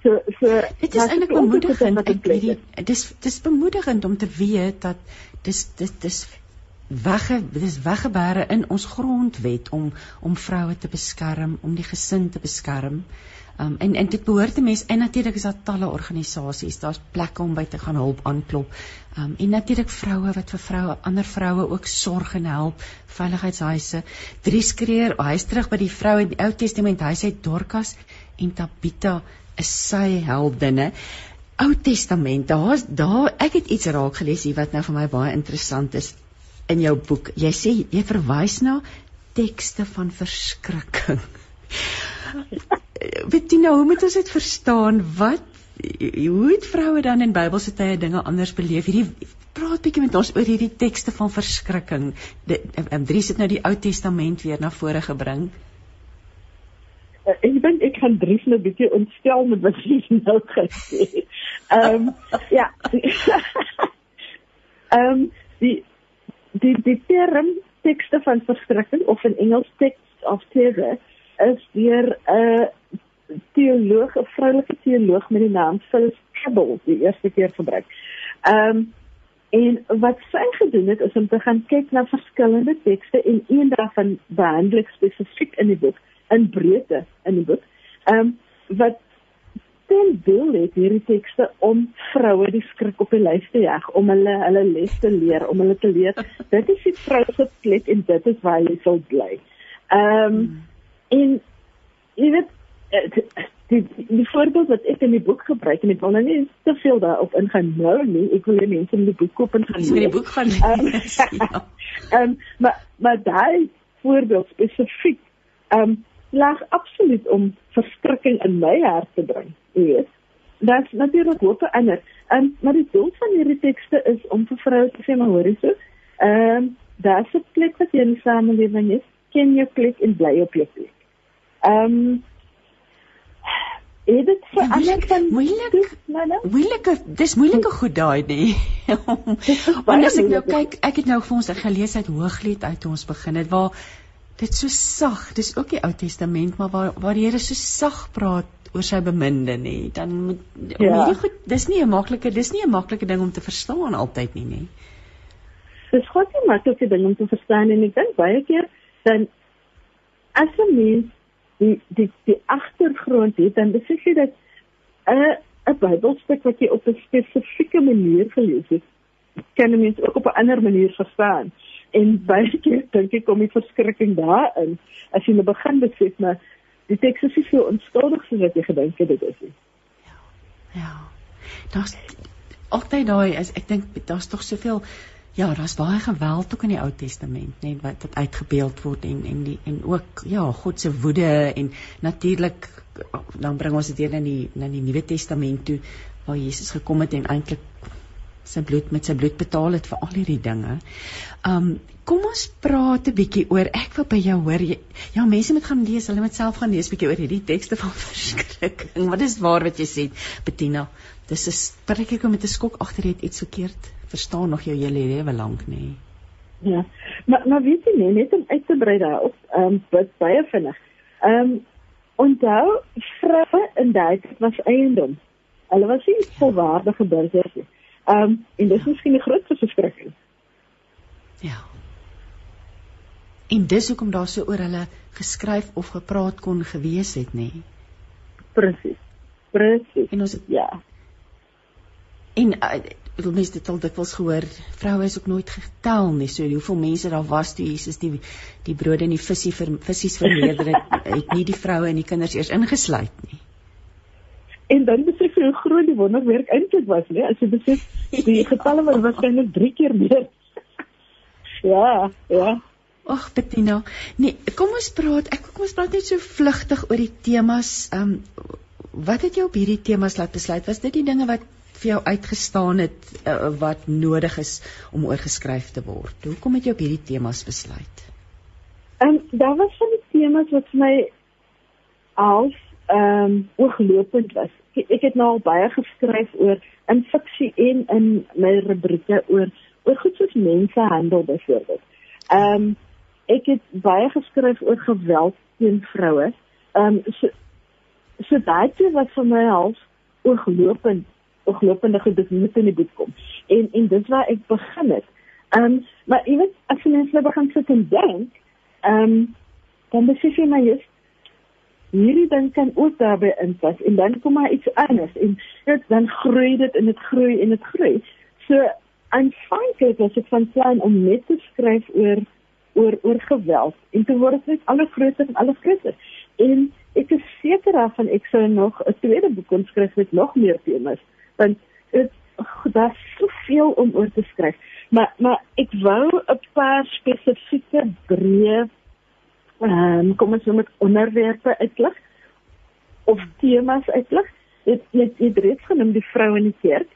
So so dit is eintlik bemoedigend. Ek weet dis dis bemoedigend om te weet dat dis dis dis wegge dis weggebare in ons grondwet om om vroue te beskerm, om die gesin te beskerm. Um, en en dit behoort 'n mens en natuurlik is daar talle organisasies, daar's plekke om by te gaan hulp aanklop. Um, en natuurlik vroue wat vir vroue, ander vroue ook sorg en help, veiligheidshuise. Dries Kreer, oh, hy's terug by die vroue in die Ou Testament, hy sê Dorcas en Tabitha is sy heldinne. Ou Testament, daar's daar ek het iets raak gelees hier wat nou vir my baie interessant is in jou boek. Jy sê jy verwys na tekste van verskrikking. Bettina, hoe moet ons dit verstaan? Wat hoe het vroue dan in Bybelse tye dinge anders beleef? Hierdie praat bietjie met ons oor hierdie tekste van verskrikking. Dries het nou die Ou Testament weer na vore gebring. Ek dink ek kan Dries net bietjie ontstel met wat hy nou gesê. Ehm ja. Ehm die die die term tekste van verskrikking of in Engels text of terror is deur 'n uh, teoloog, 'n vroulike teoloog met die naam Phyllis Cabell die eerste keer gebruik. Ehm um, en wat sy gedoen het is om te gaan kyk na verskillende tekste en een daarvan behandel spesifiek in die boek in breedte in die boek. Ehm um, wat ten doel het hierdie tekste om vroue die skrik op die lyf te jag, om hulle hulle les te leer, om hulle te leer dit is die vrou se plek en dit is waar jy sal bly. Ehm um, en jy weet die die voorbeeld wat ek in die boek gebruik en ek wil nou nie te veel daarop ingaan nou nie. Ek wil hê mense moet die boek koop en gaan lees. die boek gaan lees. Ehm ja. um, maar maar daai voorbeeld spesifiek ehm um, lag absoluut om verskrikking in my hart te bring. Jy weet. Dit's natuurlik hoop vir ander. Ehm um, maar die doel van hierdie tekste is om vir vroue te sê maar hoor hierso. Ehm um, daar's 'n plek wat jy in die samelewing is. Ken jou plek en bly op jou plek. Ehm um, het dit verander van moeilik moeilike dis moeilike goed daai nie want as ek nou kyk ek het nou vir ons gelees uit Hooglied uit ons begin het waar dit so sag dis ook die Ou Testament maar waar waar die Here so sag praat oor sy beminde nê dan moet ja. hierdie goed dis nie 'n maklike dis nie 'n maklike ding om te verstaan altyd nie nê dis goed nie maklike ding om te verstaan en ek dink baie keer dan as 'n mens die die die agtergrond het dan besef jy dat 'n 'n Bybelstuk wat jy op 'n spesifieke manier gelees het kan mens ook op 'n ander manier verstaan. En baie keer dink ek kom die verskrikking daarin as jy nou begin besef maar die teks is nie so onskuldig soos wat jy gedink het dit is nie. Ja ja. Daar's altyd daai is ek dink daar's tog soveel Ja, daar's baie geweld ook in die Ou Testament, net wat wat uitgebeeld word en en die en ook ja, God se woede en natuurlik dan bring ons dit weer in die na die Nuwe Testament toe waar Jesus gekom het en eintlik sy bloed met sy bloed betaal het vir al hierdie dinge. Um kom ons praat 'n bietjie oor ek wil by jou hoor. Jy, ja, mense moet gaan lees, hulle moet self gaan lees bietjie oor hierdie tekste van verskrikking. Wat is waar wat jy sê, Bettina? Dis 'n spreek ek met 'n skok agter het iets verkeerd verstaan nog jou hele lewe lank nê. Ja. Maar maar weet jy nie net om uit te brei daarop, ehm um, wat baie vinnig. Ehm um, onthou vroue in daai tyd was eiendom. Hulle was nie volwaardige burgers nie. Ehm um, en dis miskien die grootste verskrikking. Ja. En dis hoekom daar so oor hulle geskryf of gepraat kon gewees het nê. Presies. Presies. En ons ja. En uh, bedoel mense dit al dikwels gehoor vroue is ook nooit getel nie so hoeveel mense daar was toe Jesus die die brode en die visie vir visies vermeerder het het nie die vroue en die kinders eers ingesluit nie en dan besef jy hoe groot die wonderwerk eintlik was nee as jy besef die getalle was waarskynlik 3 keer meer ja ja Ag Bettina, nee, kom ons praat. Ek kom ons praat net so vlugtig oor die temas. Ehm um, wat het jou op hierdie temas laat besluit? Was dit die dinge wat vir jou uitgestaan het uh, wat nodig is om oorgeskryf te word? Hoekom het jy op hierdie temas besluit? Ehm um, daar was van die temas wat vir my als ehm um, ooglopend was. Ek, ek het nou al baie geskryf oor in fiksie en in my rubrieke oor oor goed soos mensehandel byvoorbeeld. Ehm um, ek het baie geskryf oor geweld teen vroue. Ehm um, so so daai was vir my als ooglopend ooglopende goed dis moet in die boek kom. En en dit waar ek begin het. Ehm um, maar jy weet as jy net begin sit en dink, ehm um, dan besef jy maar jy's hierdie ding kan ook daarbey inpas en dan kom maar iets anders en dit dan groei dit en dit groei en dit groei. So aanvanklik was ek van plan om net te skryf oor oor oor geweld en toe word net al groter en al groter. En ek is seker daarvan ek sou nog 'n tweede boek kon skryf met nog meer temas want dit daar's soveel om oor te skryf. Maar maar ek wou 'n paar spesifieke breë ehm um, kom ons noem dit onderwerpe uitlig of temas uitlig. Dit dit reeds genoem die vrou in die kerk.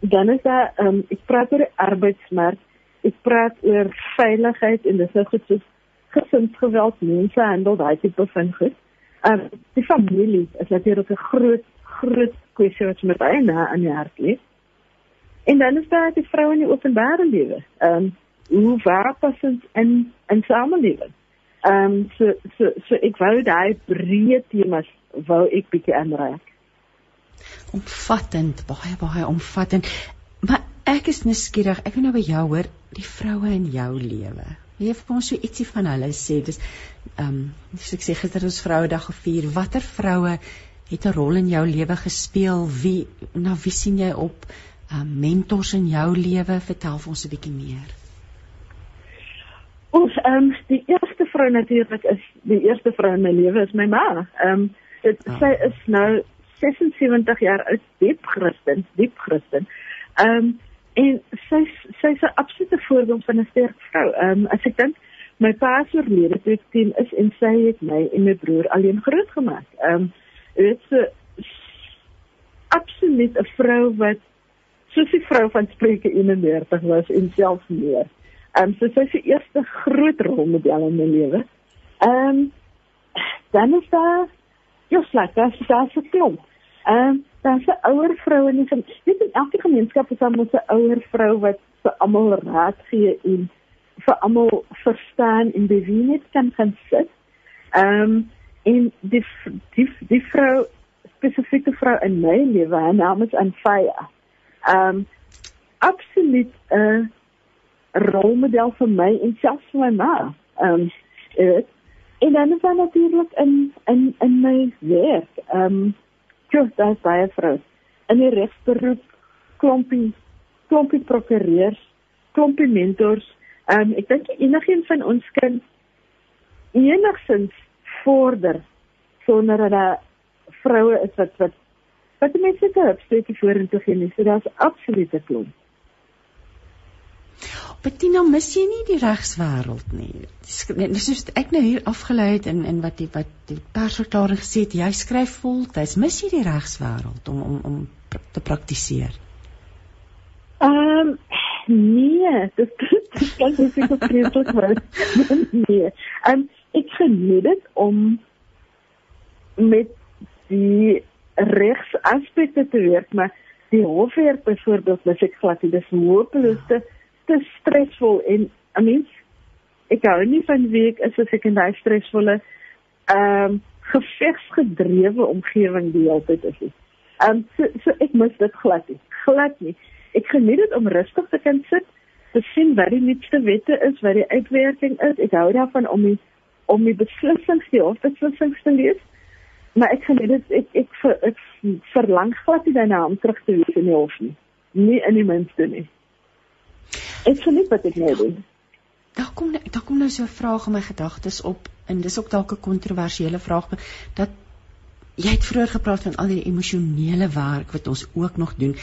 Dan is daar ehm um, ek praat oor die arbeidsmark. Ek praat oor veiligheid en dis nou goed soos gesinsgeweld, mensehandel, daai tipe van goed. Ehm um, die familie is natuurlik 'n groot groot kwessie wat met baie na aan die hart lê. En dan is daar die vroue in die openbare lewe. Ehm um, hoe pas ons in in samelewing? Ehm um, so so so ek wou daai breë temas wou ek bietjie aanraak. Omvattend, baie baie omvattend. Maar ek is nuuskierig. Ek wil nou by jou hoor die vroue in jou lewe. Wie het ons so ietsie van hulle sê? Dis ehm um, soos ek sê gister ons Vrouedag gevier. Watter vroue het 'n rol in jou lewe gespeel? Wie na wie sien jy op? Um, mentors in jou lewe? Vertel ons 'n bietjie meer. Ons ehm um, die eerste vrou natuurlik is die eerste vrou in my lewe is my ma. Ehm um, dit oh. sy is nou 76 jaar oud, diep Christen, diep Christen. Ehm um, en sy sy's 'n absolute voorbeeld van 'n sterk vrou. Ehm um, as ek dink my pa se oorlede toe ek 10 is en sy het my en my broer alleen grootgemaak. Ehm um, dit is 'n absoluut 'n vrou wat soos die vrou van Spreuke 31 was en self meer. Ehm um, so sy die eerste groot rolmodel in my lewe. Ehm um, dan is daar Josla, dit is daar se klomp. Ehm um, daar's 'n ouer vrou in die weet in elke gemeenskap is daar mos 'n ouer vrou wat vir almal raad gee en vir almal verstaan en beweeg kan kan sit. Ehm en die die die vrou spesifieke vrou in my lewe, haar naam is Anfaya. Ehm um, absoluut 'n rolmodel vir my en selfs vir my ma. Ehm um, en dan is daar natuurlik in in in my werk. Ehm um, jy daar's baie vrou in die regsberoep klompie klompie prokureurs, klompie mentors. Ehm um, ek dink enigiemand van ons kan enigsins vorder sonder dat 'n vroue is wat wat wat mense se opsteekie vorentoe gee. So daar's absolute klomp. Bettina, mis jy nie die regswêreld nie? Dis soos ek nou hier afgelei het in in wat die wat die persverklaring gesê het, jy skryf voltyds, mis jy die regswêreld om om om te praktiseer? Ehm um, nee, dit dit kan nie seker vreeslik wees. nee. Ehm um, ek geniet dit om met die regsaspekte te werk, maar die hofwerk byvoorbeeld, as ek glad nie, dis hopeloos te te stresvol en I mean ek hou nie van week is as ek in daai stresvolle ehm um, gevegsgedrewe omgewing die hele tyd is. Ehm um, so, so ek mis dit glad nie. Glad nie. Ek geniet dit om rustig te kan sit, te sien wat die nuutste wette is, wat die uitwerking is. Ek hou daarvan om die om die beslissings, die hofbeslissings te lees. Maar ek geniet dit ek ek, ek, ek verlang glad nie daarna om terug te wees in die hof nie. Nie in die minste nie. Ek sien net wat ek nou doen. Daar kom daar kom nou so 'n vraag in my gedagtes op en dis ook dalk 'n kontroversiële vraag dat jy het vroeër gepraat van al die emosionele werk wat ons ook nog doen.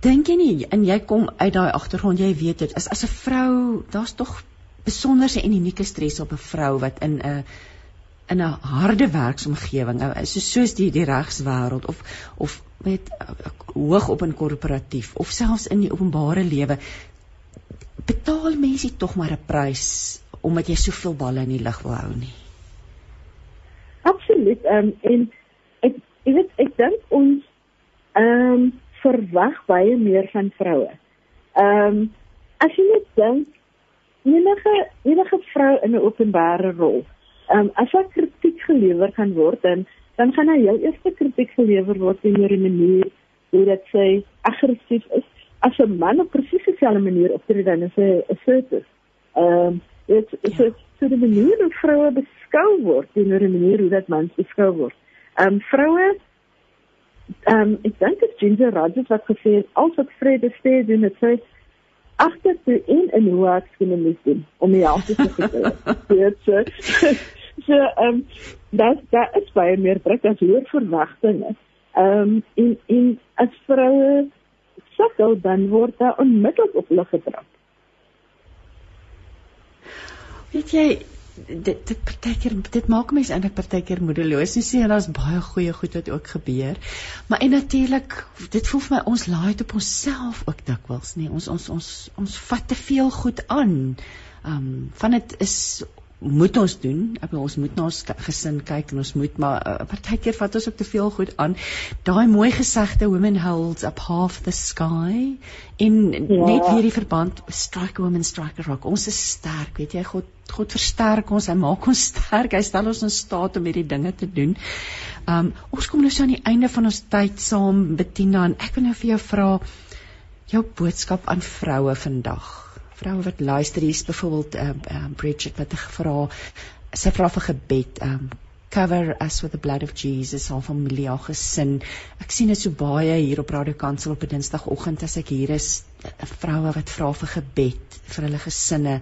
Dink jy nie en jy kom uit daai agtergrond, jy weet dit is as 'n vrou, daar's tog besonderse en unieke stres op 'n vrou wat in 'n in 'n harde werksomgewing so soos die die regswêreld of of met hoog op in korporatief of selfs in die openbare lewe betaal mense tog maar 'n prys omdat jy soveel balle in die lug wil hou nie. Absoluut. Ehm um, en ek ek weet ek dink ons ehm um, verwag baie meer van vroue. Ehm um, as jy net dink enige enige vrou in 'n openbare rol Ehm um, as daar kritiek gelewer kan word dan dan gaan hy heel eerste kritiek gelewer word teenoor die manier hoe dit sê aggressief is. As 'n man op presies dieselfde manier optree dan is hy assertive. Ehm um, dit is ja. so die manier hoe vroue beskou word teenoor die manier hoe dat mans beskou word. Ehm um, vroue ehm um, ek dink dit Ginger Rogers wat gesê het als wat vrede steeds doen dit sê agter toe en in hoe ek skien moet doen om die help te kry. Dit sê so ehm um, dat daar is baie meer druk as hoër verwagtinge. Ehm um, en en as vroue sukkel dan word daar onmiddellik op hulle getrap. Weet jy dit dit partykeer dit maak mense eintlik partykeer moedeloos. Jy sien daar's baie goeie goed wat ook gebeur. Maar en natuurlik, dit voel vir my ons laai dit op onsself ook dikwels, nee. Ons ons ons ons vat te veel goed aan. Ehm um, van dit is moet ons doen. Ek bedoel ons moet na ons gesin kyk en ons moet maar uh, partykeer vat ons ook te veel goed aan. Daai mooi gesegde women holds up half the sky en ja. net weer die verband strike women strike rock. Ons is sterk, weet jy? God God versterk ons, hy maak ons sterk. Hy stel ons in staat om hierdie dinge te doen. Um ons kom nou so aan die einde van ons tyd saam Bettina en ek wil nou vir jou vra jou boodskap aan vroue vandag vroue wat luister hier's byvoorbeeld um, um Bridget wat gevra sy vra vir gebed um cover us with the blood of Jesus haar familie haar gesin ek sien dit so baie hier op Radio Kansel op 'n Dinsdagoggend as ek hier is vroue wat vra vir gebed vir hulle gesinne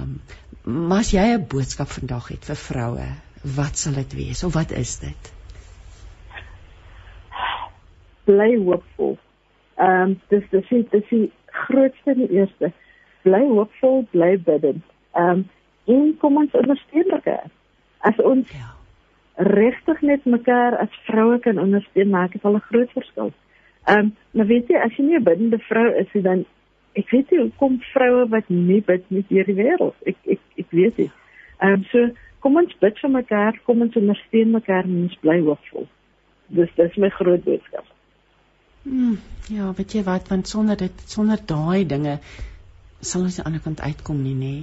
um maar as jy 'n boodskap vandag het vir vroue wat sal dit wees of wat is dit? Bly hoopvol. Ehm um, dis dis dis die grootste en die eerste. Bly hoopvol, bly bidend. Ehm um, en kom ons ondersteun mekaar. As ons ja. regtig net mekaar as vroue kan ondersteun, maak dit al 'n groot verskil. Ehm um, maar weet jy, as jy nie 'n biddende vrou is, dan ek weet nie hoekom vroue wat nie bid nie hier die wêreld. Ek ek ek weet nie. Ehm um, so kom ons bid vir mekaar, kom ons ondersteun mekaar en ons bly hoopvol. Dis dis my groot boodskap. Hmm, ja, weet jy wat, want sonder dit sonder daai dinge sal ons aan die ander kant uitkom nie, nê?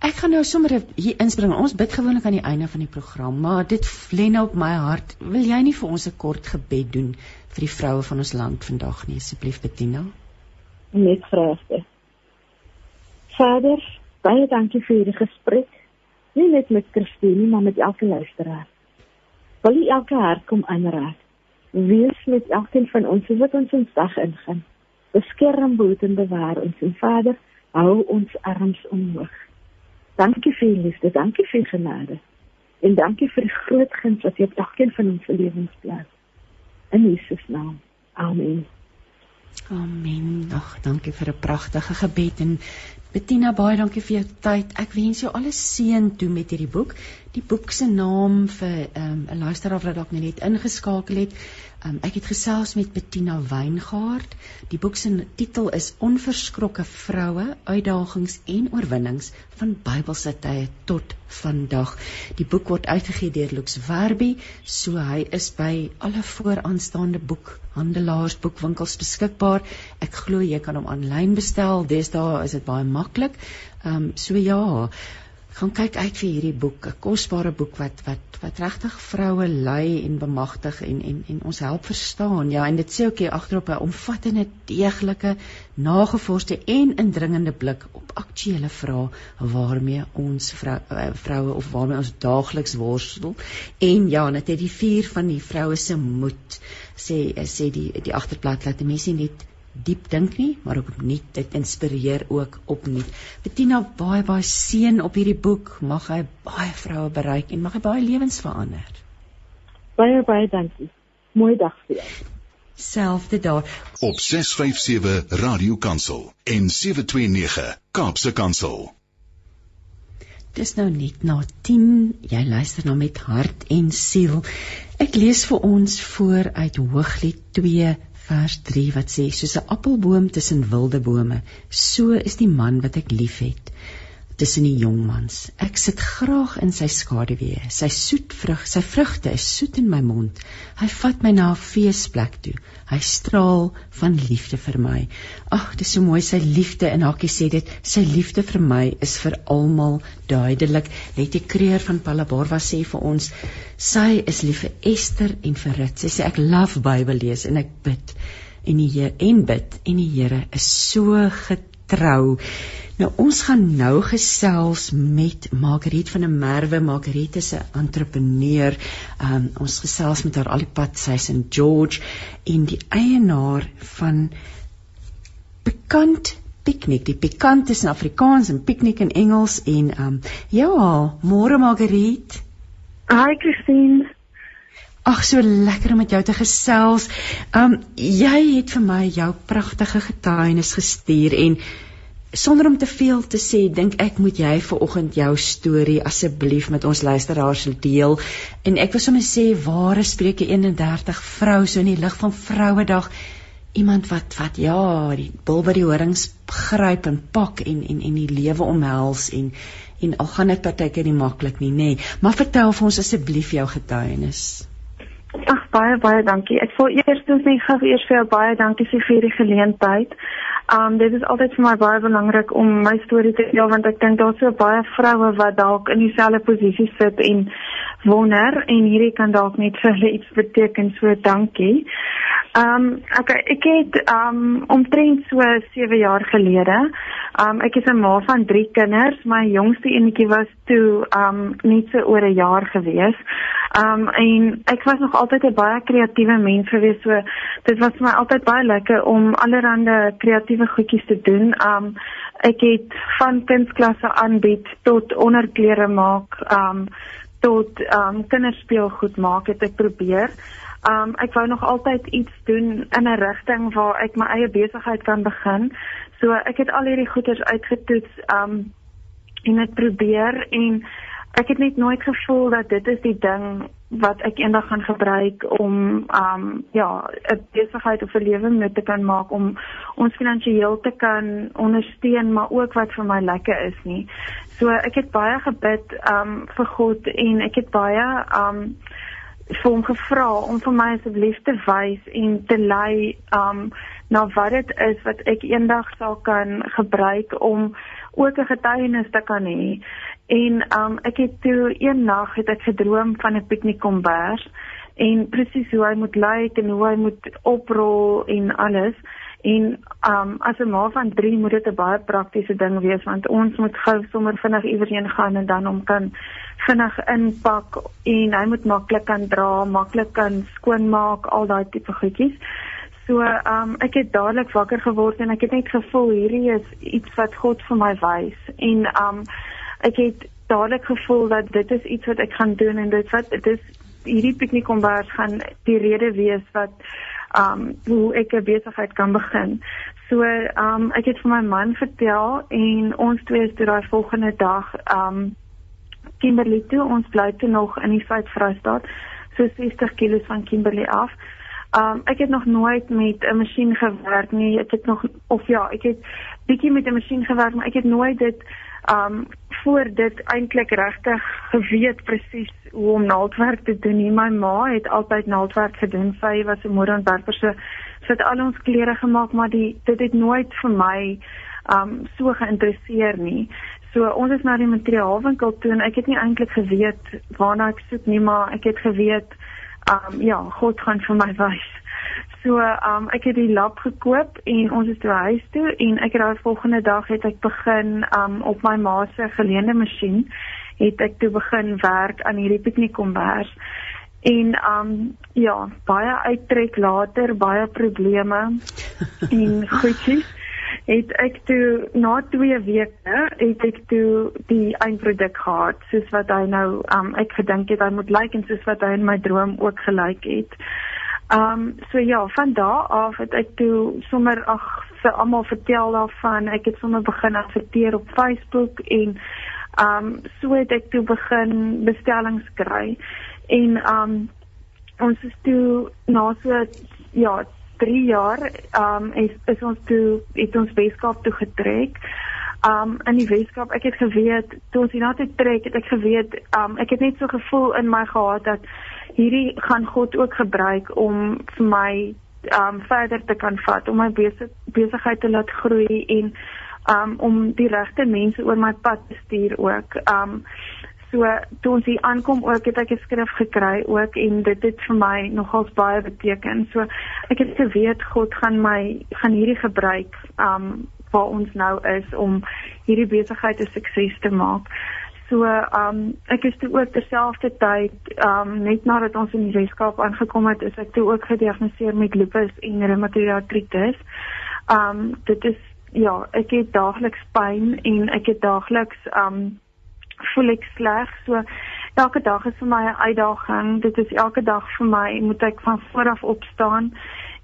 Ek gaan nou sommer hier inspring. Ons bid gewoonlik aan die einde van die program, maar dit lê nou op my hart. Wil jy nie vir ons 'n kort gebed doen vir die vroue van ons land vandag nie, asseblief Bettina? Net vrae. Vader, baie dankie vir hierdie gesprek. Nie net met Christine, maar met elke luisteraar. Wil jy elke hart kom aanraak? Wees met elkeen van ons wat ons ons dag ingaan. Beskerm, behoed en bewaar ons en Vader, hou ons arms omhoog. Dankie vir die liefde, dankie vir genade. En dankie vir die groot guns wat jy op elkeen van ons lewens plaas. In Jesus naam. Amen. Amen. Ag, dankie vir 'n pragtige gebed en Bettina, baie dankie vir jou tyd. Ek wens jou alles seën toe met hierdie boek. Die boek se naam vir ehm, 'n um, luisteraar wat dalk net ingeskakel het, Um, ek het gesels met Bettina Wyngaard. Die boek se titel is Onverskrokke vroue, uitdagings en oorwinnings van Bybelse tye tot vandag. Die boek word uitgegee deur Lux Werby, so hy is by alle vooraanstaande boekhandelaars, boekwinkels beskikbaar. Ek glo jy kan hom aanlyn bestel. Deesdae is dit baie maklik. Ehm um, so ja, gaan kyk uit vir hierdie boek, 'n kosbare boek wat wat wat regtig vroue lei en bemagtig en en en ons help verstaan. Ja, en dit sê ook hier agterop 'n omvattende, deeglike, nagevorsde en indringende blik op aktuelle vrae waarmee ons vrou, eh, vroue of waarmee ons daagliks worstel. En ja, net die vier van die vroue se moed sê sê die die agterplaas laat mense net diep dink nie, maar ook opnuut dit inspireer ook opnuut. Bettina baie baie seën op hierdie boek. Mag hy baie vroue bereik en mag hy baie lewens verander. Baie baie dankie. Mooi dag vir jou. Selfde daar op 657 Radio Kansel en 729 Kaapse Kansel. Dis nou net na 10. Jy luister nou met hart en siel. Ek lees vir ons voor uit Hooglied 2 vers 3 wat sê soos 'n appelboom tussen wilde bome so is die man wat ek liefhet tussen die jongmans ek sit graag in sy skaduwee. Sy soet vrug sy vrugte is soet in my mond. Hy vat my na 'n feesplek toe. Hy straal van liefde vir my. Ag dis so mooi sy liefde en hakkie sê dit sy liefde vir my is vir almal duidelik. Letty Kreer van Palabarwa sê vir ons Sy is lief vir Ester en vir Rit. Sy sê ek love Bybel lees en ek bid en die Here en bid en die Here is so getrou. Nou ons gaan nou gesels met Margriet van der Merwe. Margriet is 'n entrepreneur. Um, ons gesels met haar al die pad sy's in George en die eienaar van bekend piknik. Die pikant is in Afrikaans en piknik in Engels en um, ja, môre Margriet. Hi Christine. Ag so lekker om met jou te gesels. Um jy het vir my jou pragtige getuienis gestuur en sonder om te veel te sê, dink ek moet jy vir oggend jou storie asseblief met ons luisteraars deel. En ek wil sommer sê ware Spreuke 31 vrou so in die lig van Vrouedag iemand wat wat ja, die bil by die horings gryp en pak en en en die lewe omhels en en al gaan dit partykeer nie maklik nie, nê. Nee. Maar vertel vir ons asseblief jou getuienis. Ag baie baie dankie. Ek wil eers net gou eers vir jou baie dankie vir hierdie geleentheid. Um dit is altyd vir my baie belangrik om my storie te deel want ek dink daar's so baie vroue wat dalk in dieselfde posisie sit en wonder en hierdie kan dalk net vir hulle iets beteken. So dankie. Um okay, ek het um omtrent so 7 jaar gelede Um ek is 'n ma van 3 kinders. My jongste enetjie was toe um net so oor 'n jaar gewees. Um en ek was nog altyd 'n baie kreatiewe mens gewees. So dit was vir my altyd baie lekker om allerlei kreatiewe goedjies te doen. Um ek het van kindsklasse aanbied tot onderklere maak. Um tot um, kinderspeelgoed maak het ek probeer. Um, ek wou nog altyd iets doen in 'n rigting waar ek my eie besigheid kan begin. So ek het al hierdie goeders uitgetoets um, en dit probeer en ek het net nooit gevoel dat dit is die ding wat ek eendag gaan gebruik om um ja 'n besigheid of 'n lewe mee te kan maak om ons finansiëel te kan ondersteun maar ook wat vir my lekker is nie. So ek het baie gebid um vir God en ek het baie um vir hom gevra om vir my asseblief te wys en te lei um na wat dit is wat ek eendag sal kan gebruik om ook 'n getuienis te kan hê. En um ek het toe een nag het ek gedroom van 'n piknikkombers en presies hoe hy moet lyk en hoe hy moet oprol en alles. En um as 'n ma van 3 moet dit 'n baie praktiese ding wees want ons moet gou sommer vinnig iewers heen gaan en dan hom kan vinnig inpak en hy moet maklik kan dra, maklik kan skoonmaak, al daai tipe goedjies. So um ek het dadelik wakker geword en ek het net gevoel hierdie is iets wat God vir my wys en um ek het dadelik gevoel dat dit is iets wat ek gaan doen en dit wat dit is hierdie piknikkombers gaan die rede wees wat um hoe ek 'n besigheid kan begin. So um ek het vir my man vertel en ons twee is toe daai volgende dag um Kimberley toe ons bly toe nog in die Suid-Vrystaat so 60 km van Kimberley af. Um ek het nog nooit met 'n masjien gewerk nie. Ek het nog of ja, ek het bietjie met 'n masjien gewerk, maar ek het nooit dit um voor dit eintlik regtig geweet presies hoe om naaldwerk te doen. Nie. My ma het altyd naaldwerk gedoen. Sy was 'n modeontwerper so sy het al ons klere gemaak, maar die dit het nooit vir my um so geïnteresseer nie. So ons is na die materiaalwinkel toe en ek het nie eintlik geweet waarna ek soek nie, maar ek het geweet um ja, God gaan vir my wys. So um ek het die lap gekoop en ons is toe huis toe en ek het daai volgende dag het ek begin um op my ma se geleende masjien het ek toe begin werk aan hierdie piknikkombers. En um ja, baie uittrek later, baie probleme en goedjies het ek toe na 2 weke het ek toe die eindproduk gehad soos wat hy nou um ek gedink het hy moet lyk en soos wat hy in my droom ook gelyk het. Um so ja, van daar af het ek toe sommer ag vir almal vertel daarvan. Ek het sommer begin adverteer op Facebook en um so het ek toe begin bestellings kry. En um ons is toe na so ja, 3 jaar um is, is ons toe het ons Weskaap toe getrek. Um in die Weskaap, ek het geweet toe ons hiernatoe trek, het ek geweet um ek het net so gevoel in my gehad dat hierdie gaan God ook gebruik om vir my um verder te kan vat, om my besig, besigheid te laat groei en um om die regte mense oor my pad te stuur ook. Um So toe ons hier aankom ook het ek 'n skrif gekry ook en dit het vir my nogals baie beteken. So ek het geweet God gaan my gaan hierdie gebruik um waar ons nou is om hierdie besigheid 'n sukses te maak. So um ek is toe ook terselfdertyd um net nadat ons in die Weskaap aangekom het, is ek toe ook gediagnoseer met lupus en reumatoïde artritis. Um dit is ja, ek het daagliks pyn en ek het daagliks um voel ek sleg. So elke dag is vir my 'n uitdaging. Dit is elke dag vir my moet ek van vooraf opstaan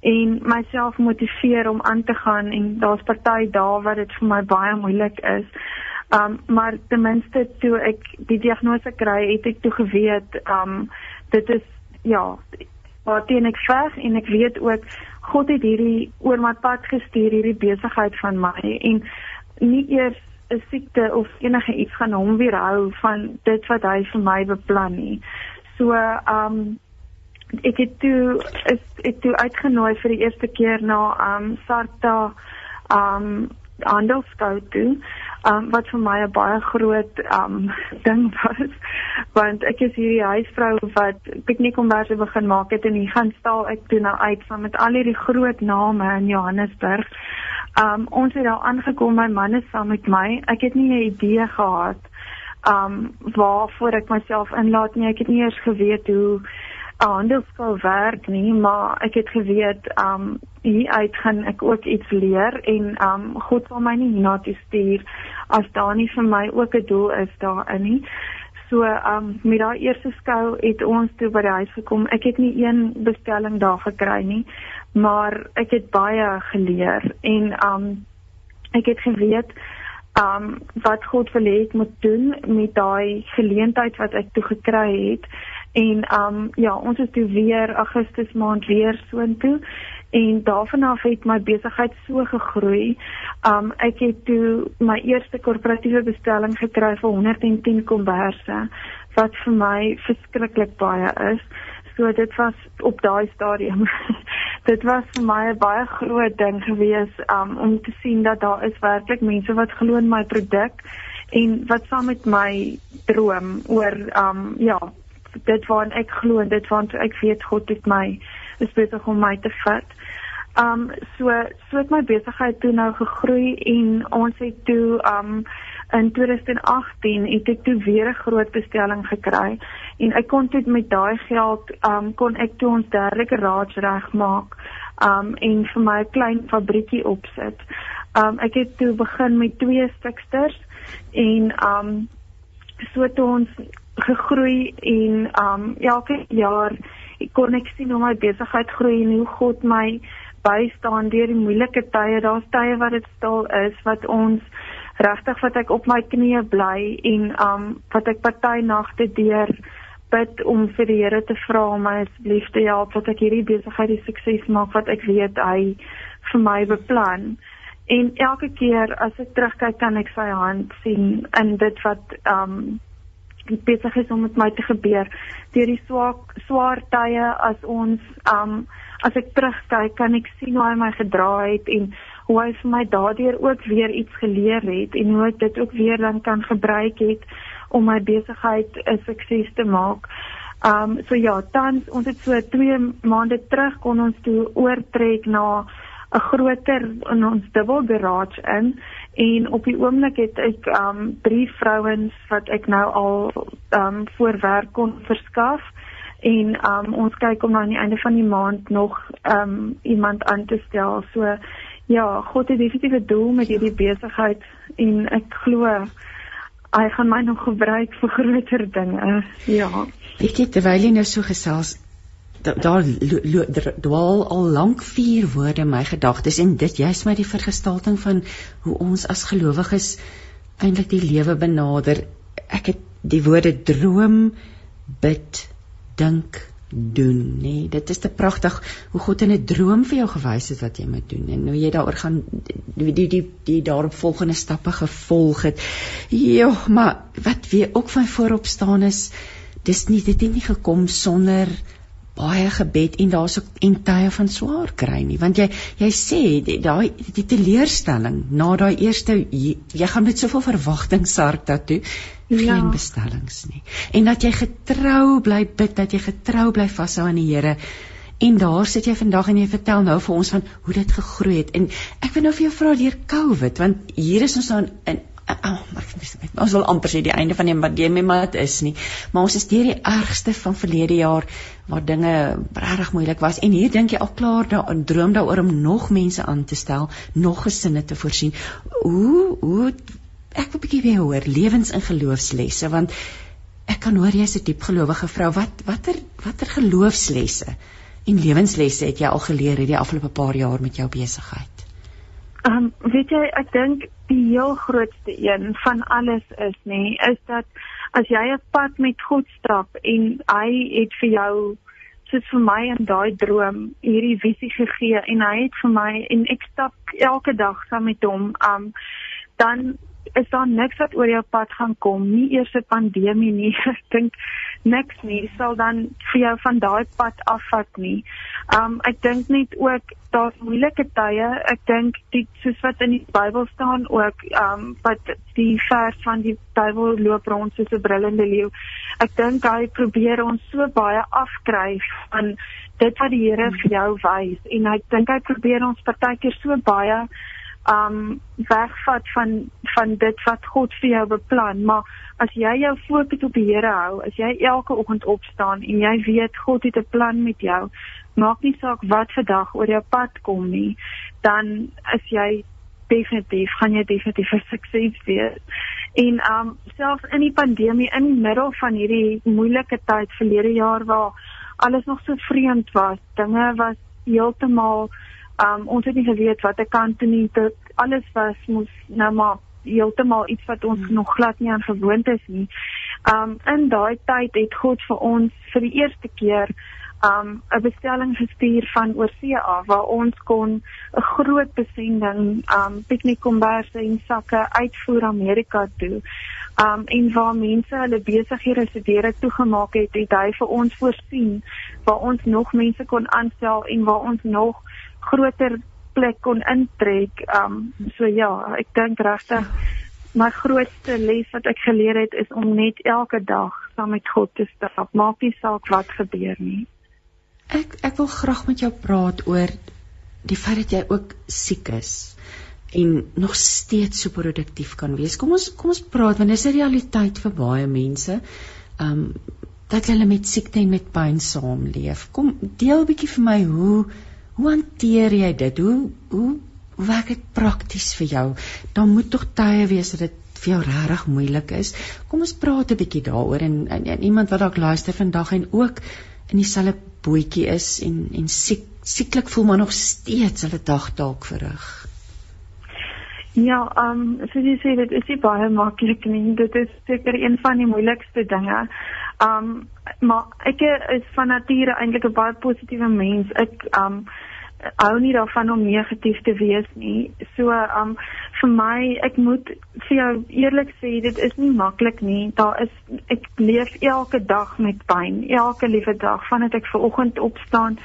en myself motiveer om aan te gaan en daar's party dae wat dit vir my baie moeilik is. Um maar ten minste toe ek die diagnose kry, het ek toe geweet um dit is ja, wat teen ek veg en ek weet ook God het hierdie oor my pad gestuur hierdie besigheid van my en nie eers 'n siekte of enige iets gaan hom weerhou van dit wat hy vir my beplan nie. So, um ek het toe is ek toe uitgenooi vir die eerste keer na um Sarta um handelskou toe. Um wat vir my 'n baie groot um ding was want ek is hierdie huisvrou wat piknikkomberse begin maak het en hier gaan stal ek toe nou uit van met al hierdie groot name in Johannesburg. Um ons het daar aangekom, my man is saam met my. Ek het nie 'n idee gehad um waarvoor ek myself inlaat nie. Ek het nie eers geweet hoe 'n handelsskool werk nie, maar ek het geweet um hier uit gaan ek ook iets leer en um God sal my nie hiernatoe stuur as daar nie vir my ook 'n doel is daarin nie. So um met daai eerste skou het ons toe by die huis gekom. Ek het nie een bestelling daar gekry nie, maar ek het baie geleer en um ek het geweet um wat God wil hê ek moet doen met daai geleentheid wat ek toe gekry het. En um ja, ons is toe weer Augustus maand weer soontoe en daarvan af het my besigheid so gegroei. Um ek het toe my eerste korporatiewe bestelling gekry vir 110 komberse wat vir my verskriklik baie is. So dit was op daai stadium. dit was vir my 'n baie groot ding gewees um om te sien dat daar is werklik mense wat glo in my produk en wat saam met my droom oor um ja, dit waaraan ek glo, dit waaraan ek weet God het my is besig om my te vat. Um so so het my besigheid toe nou gegroei en ons het toe um in 2018 het ek toe weer 'n groot bestelling gekry en ek kon dit met daai geld um kon ek toe ons derde garage regmaak um en vir my 'n klein fabriekie opsit. Um ek het toe begin met twee stuksters en um so het ons gegroei en um elke jaar kon ek sien hoe my besigheid groei en hoe God my bystaan deur die moeilike tye. Daar's tye wat dit stil is wat ons regtig wat ek op my knieë bly en um wat ek party nagte deur bid om vir die Here te vra om my asseblief te help dat ek hierdie besigheid die sukses maak wat ek weet hy vir my beplan. En elke keer as ek terugkyk kan ek sy hand sien in dit wat um besig is om met my te gebeur. Deur die swaar swaar tye as ons um as ek terugkyk kan ek sien hoe hy my gedra het en hoe hy vir my daardeur ook weer iets geleer het en hoe ek dit ook weer dan kan gebruik het om my besigheid 'n sukses te maak. Um so ja, tans ons het so 2 maande terug kon ons toe oortrek na 'n groter in ons dubbel garage in en op die oomblik het ek um drie vrouens wat ek nou al um voor werk kon verskaf en um ons kyk om aan die einde van die maand nog um iemand aan te stel. So ja, God het definitief 'n doel met hierdie besigheid en ek glo hy gaan my nog gebruik vir groter dinge. Ja. Weet jy terwyl jy nou so gesels daar dwaal al lank vier woorde in my gedagtes en dit juist my die vergestalting van hoe ons as gelowiges eintlik die lewe benader. Ek het die woorde droom, bid, dink doen nê? Nee, dit is te pragtig hoe God in 'n droom vir jou gewys het wat jy moet doen en hoe jy daaroor gaan die die die, die daarop volgende stappe gevolg het. Ja maar wat weer ook van voorop staan is dis nie dit het nie gekom sonder baie gebed en daar's ook en tye van swaar kry nie. Want jy jy sê daai die, die teleurstelling na daai eerste jy, jy gaan met soveel verwagting sark daartoe geen ja. bestellings nie. En dat jy getrou bly bid dat jy getrou bly vashou aan die Here. En daar sit jy vandag en jy vertel nou vir ons van hoe dit gegroei het. En ek wil nou vir jou vra deur Covid want hier is ons nou in Oh, maar ons wil amper sê die einde van die pandemie maar dit is nie. Maar ons is deur die ergste van verlede jaar waar dinge regtig moeilik was en hier dink jy al klaar daaroor droom daaroor om nog mense aan te stel, nog gesinne te voorsien. Hoe hoe ek wil 'n bietjie weer hoor lewens in geloofslesse want ek kan hoor jy's 'n diep gelowige vrou. Wat watter watter geloofslesse en lewenslesse het jy al geleer hierdie afgelope paar jaar met jou besigheid? Ehm um, weet jy ek dink die heel grootste een van alles is nê is dat as jy 'n pad met God stap en hy het vir jou soos vir my in daai droom hierdie visie gegee en hy het vir my en ek stap elke dag saam met hom um dan is daar niks wat oor jou pad gaan kom nie eers 'n pandemie nie ek dink niks nie sal dan vir jou van daai pad afvat nie um ek dink net ook daar's moeilike tye. Ek dink dit soos wat in die Bybel staan ook um wat die vers van die Bybel loop rond soos 'n brullende leeu. Ek dink hy probeer ons so baie afkry van dit wat die Here vir jou wys en hy dink hy probeer ons partykeer so baie um wegvat van van dit wat God vir jou beplan maar as jy jou fokus op die Here hou as jy elke oggend opstaan en jy weet God het 'n plan met jou maak nie saak wat vandag oor jou pad kom nie, dan is jy definitief gaan jy definitief sukses wees. En um selfs in die pandemie in die middel van hierdie moeilike tyd verlede jaar waar alles nog so vreemd was, dinge was heeltemal um ons het nie geweet wat ek kan doen nie. Dit alles was moes nou maar heeltemal iets wat ons hmm. nog glad nie aan gewoond is nie. Um in daai tyd het God vir ons vir die eerste keer um 'n bestelling gestuur van oorsee af waar ons kon 'n groot besending um piknikkomberse en sakke uitvoer Amerika toe. Um en waar mense hulle besighede se deure toegemaak het, het hy vir ons voorsien waar ons nog mense kon aanstel en waar ons nog groter plek kon intrek. Um so ja, ek dink regtig my grootste les wat ek geleer het is om net elke dag saam met God te stap. Maak nie saak wat gebeur nie. Ek ek wil graag met jou praat oor die feit dat jy ook siek is en nog steeds so produktief kan wees. Kom ons kom ons praat want dit is 'n realiteit vir baie mense. Um dat hulle met siekte en met pyn saamleef. Kom deel 'n bietjie vir my hoe hoe hanteer jy dit? Hoe hoe werk dit prakties vir jou? Daar moet tog tye wees dat dit vir jou regtig moeilik is. Kom ons praat 'n bietjie daaroor en, en, en iemand wat dalk luister vandag en ook in dieselfde bootjie is en en siek sieklik voel maar nog steeds hulle dag dalk verrig. Ja, ehm um, soos jy sê dit is nie baie maklik nie. Dit is seker een van die moeilikste dinge. Ehm um, maar ek is van nature eintlik 'n baie positiewe mens. Ek ehm um, hou nie daarvan om negatief te wees nie. So um vir my ek moet vir jou eerlik sê dit is nie maklik nie. Daar is ek leef elke dag met pyn, elke liewe dag vandat ek ver oggend opstaan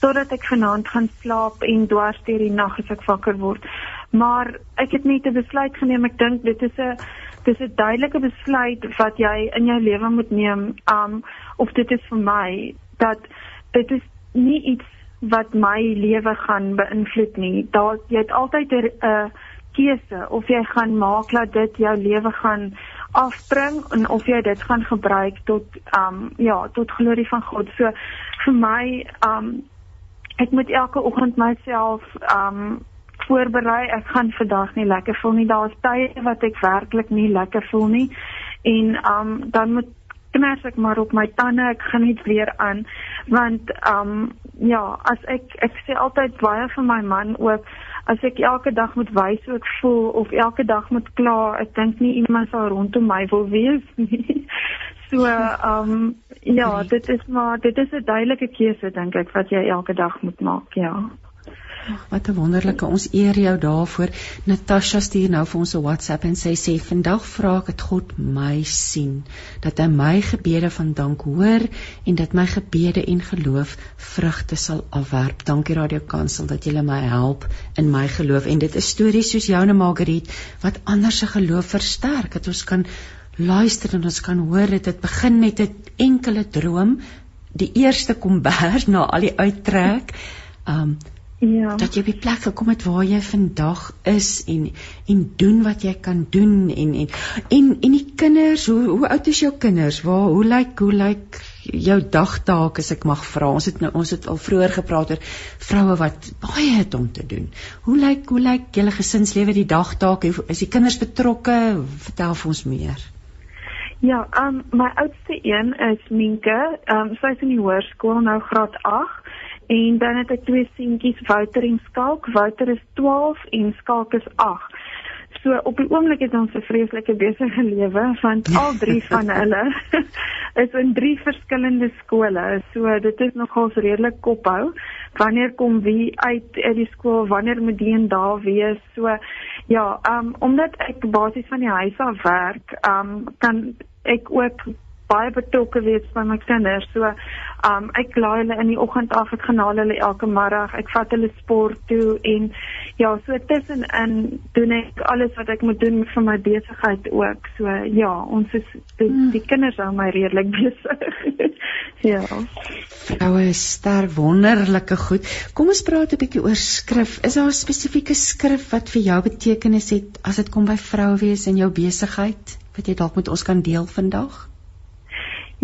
totdat ek vanaand gaan slaap en dwars deur die nag as ek wakker word. Maar ek het net 'n besluit geneem. Ek dink dit is 'n dis 'n duidelike besluit wat jy in jou lewe moet neem. Um of dit is vir my dat dit is nie iets wat my lewe gaan beïnvloed nie. Daar jy het altyd 'n uh, keuse of jy gaan maak dat dit jou lewe gaan afbring en of jy dit gaan gebruik tot um ja, tot glorie van God. So vir my um ek moet elke oggend myself um voorberei. Ek gaan vandag nie lekker voel nie. Daar's tye wat ek werklik nie lekker voel nie. En um dan moet kners ek maar op my tande. Ek gaan net weer aan want um ja, as ek ek sê altyd baie vir my man ook as ek elke dag moet wys hoe ek voel of elke dag moet kla, ek dink nie iemand sal rondom my wil wees nie. So, ehm um, ja, dit is maar dit is 'n duidelike keuse dink ek wat jy elke dag moet maak, ja. Wat 'n wonderlike ons eer jou daarvoor. Natasha stuur nou vir ons 'n WhatsApp en sy sê vandag vra ek dat God my sien, dat hy my gebede van dank hoor en dat my gebede en geloof vrugte sal afwerp. Dankie Radio Kansel dat julle my help in my geloof en dit is stories soos joune Margriet wat ander se geloof versterk. Dat ons kan luister en ons kan hoor dit het begin met 'n enkele droom, die eerste kombers na al die uittrek. Um Ja. Dat jy op die plek gekom het waar jy vandag is en en doen wat jy kan doen en en en en die kinders, hoe hoe oud is jou kinders? Waar hoe lyk hoe lyk jou dagtaak as ek mag vra? Ons het nou ons het al vroeër gepraat oor vroue wat baie het om te doen. Hoe lyk hoe lyk julle gesinslewe die dagtaak? Is die kinders betrokke? Vertel vir ons meer. Ja, um my oudste een is Minke. Um sy is in die hoërskool nou graad 8 En dan het ek twee seentjies, Wouter en Skalk. Wouter is 12 en Skalk is 8. So op die oomblik het ons 'n vreeslike besige lewe want al drie van hulle is in drie verskillende skole. So dit is nogal redelik kophou. Wanneer kom wie uit uit die skool? Wanneer moet die en daar wees? So ja, um omdat ek basies van die huis af werk, um kan ek ook baie betrokke wees by my kinders. So, um ek laai hulle in die oggend af, ek gaan haal hulle elke middag, ek vat hulle sport toe en ja, so tussenin doen ek alles wat ek moet doen vir my besigheid ook. So ja, ons is die, hmm. die kinders hou my redelik besig. ja. Vroue ster wonderlike goed. Kom ons praat 'n bietjie oor skrif. Is daar 'n spesifieke skrif wat vir jou betekenis het as dit kom by vroue wees in jou besigheid? Wat jy dalk met ons kan deel vandag?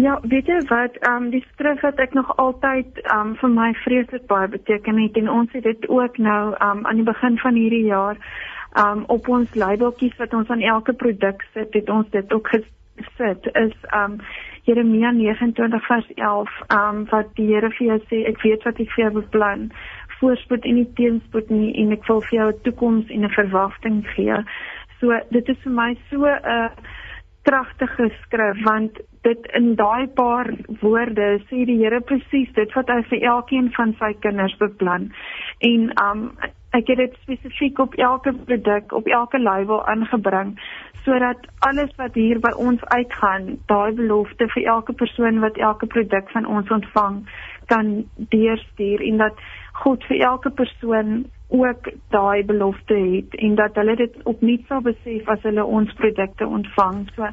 Ja, weet jy wat, ehm um, die skrif wat ek nog altyd ehm um, vir my vreeslik baie beteken het en ons het dit ook nou ehm um, aan die begin van hierdie jaar um op ons labeltjies wat ons aan elke produk sit, het ons dit ook gesit. Is um Jeremia 29 vers 11 um wat die Here vir jou sê ek weet wat ek vir jou beplan. Voorspoed en nie teenspoed nie en ek wil vir jou 'n toekoms en 'n verwagting gee. So dit is vir my so 'n uh, kragtige skrif want dit in daai paar woorde sê die Here presies dit wat hy vir elkeen van sy kinders beplan. En um ek het dit spesifiek op elke produk, op elke label aangebring sodat alles wat hier by ons uitgaan, daai belofte vir elke persoon wat elke produk van ons ontvang, kan deurstuur en dat God vir elke persoon ook daai belofte het en dat hulle dit opnuut sal besef as hulle ons produkte ontvang. So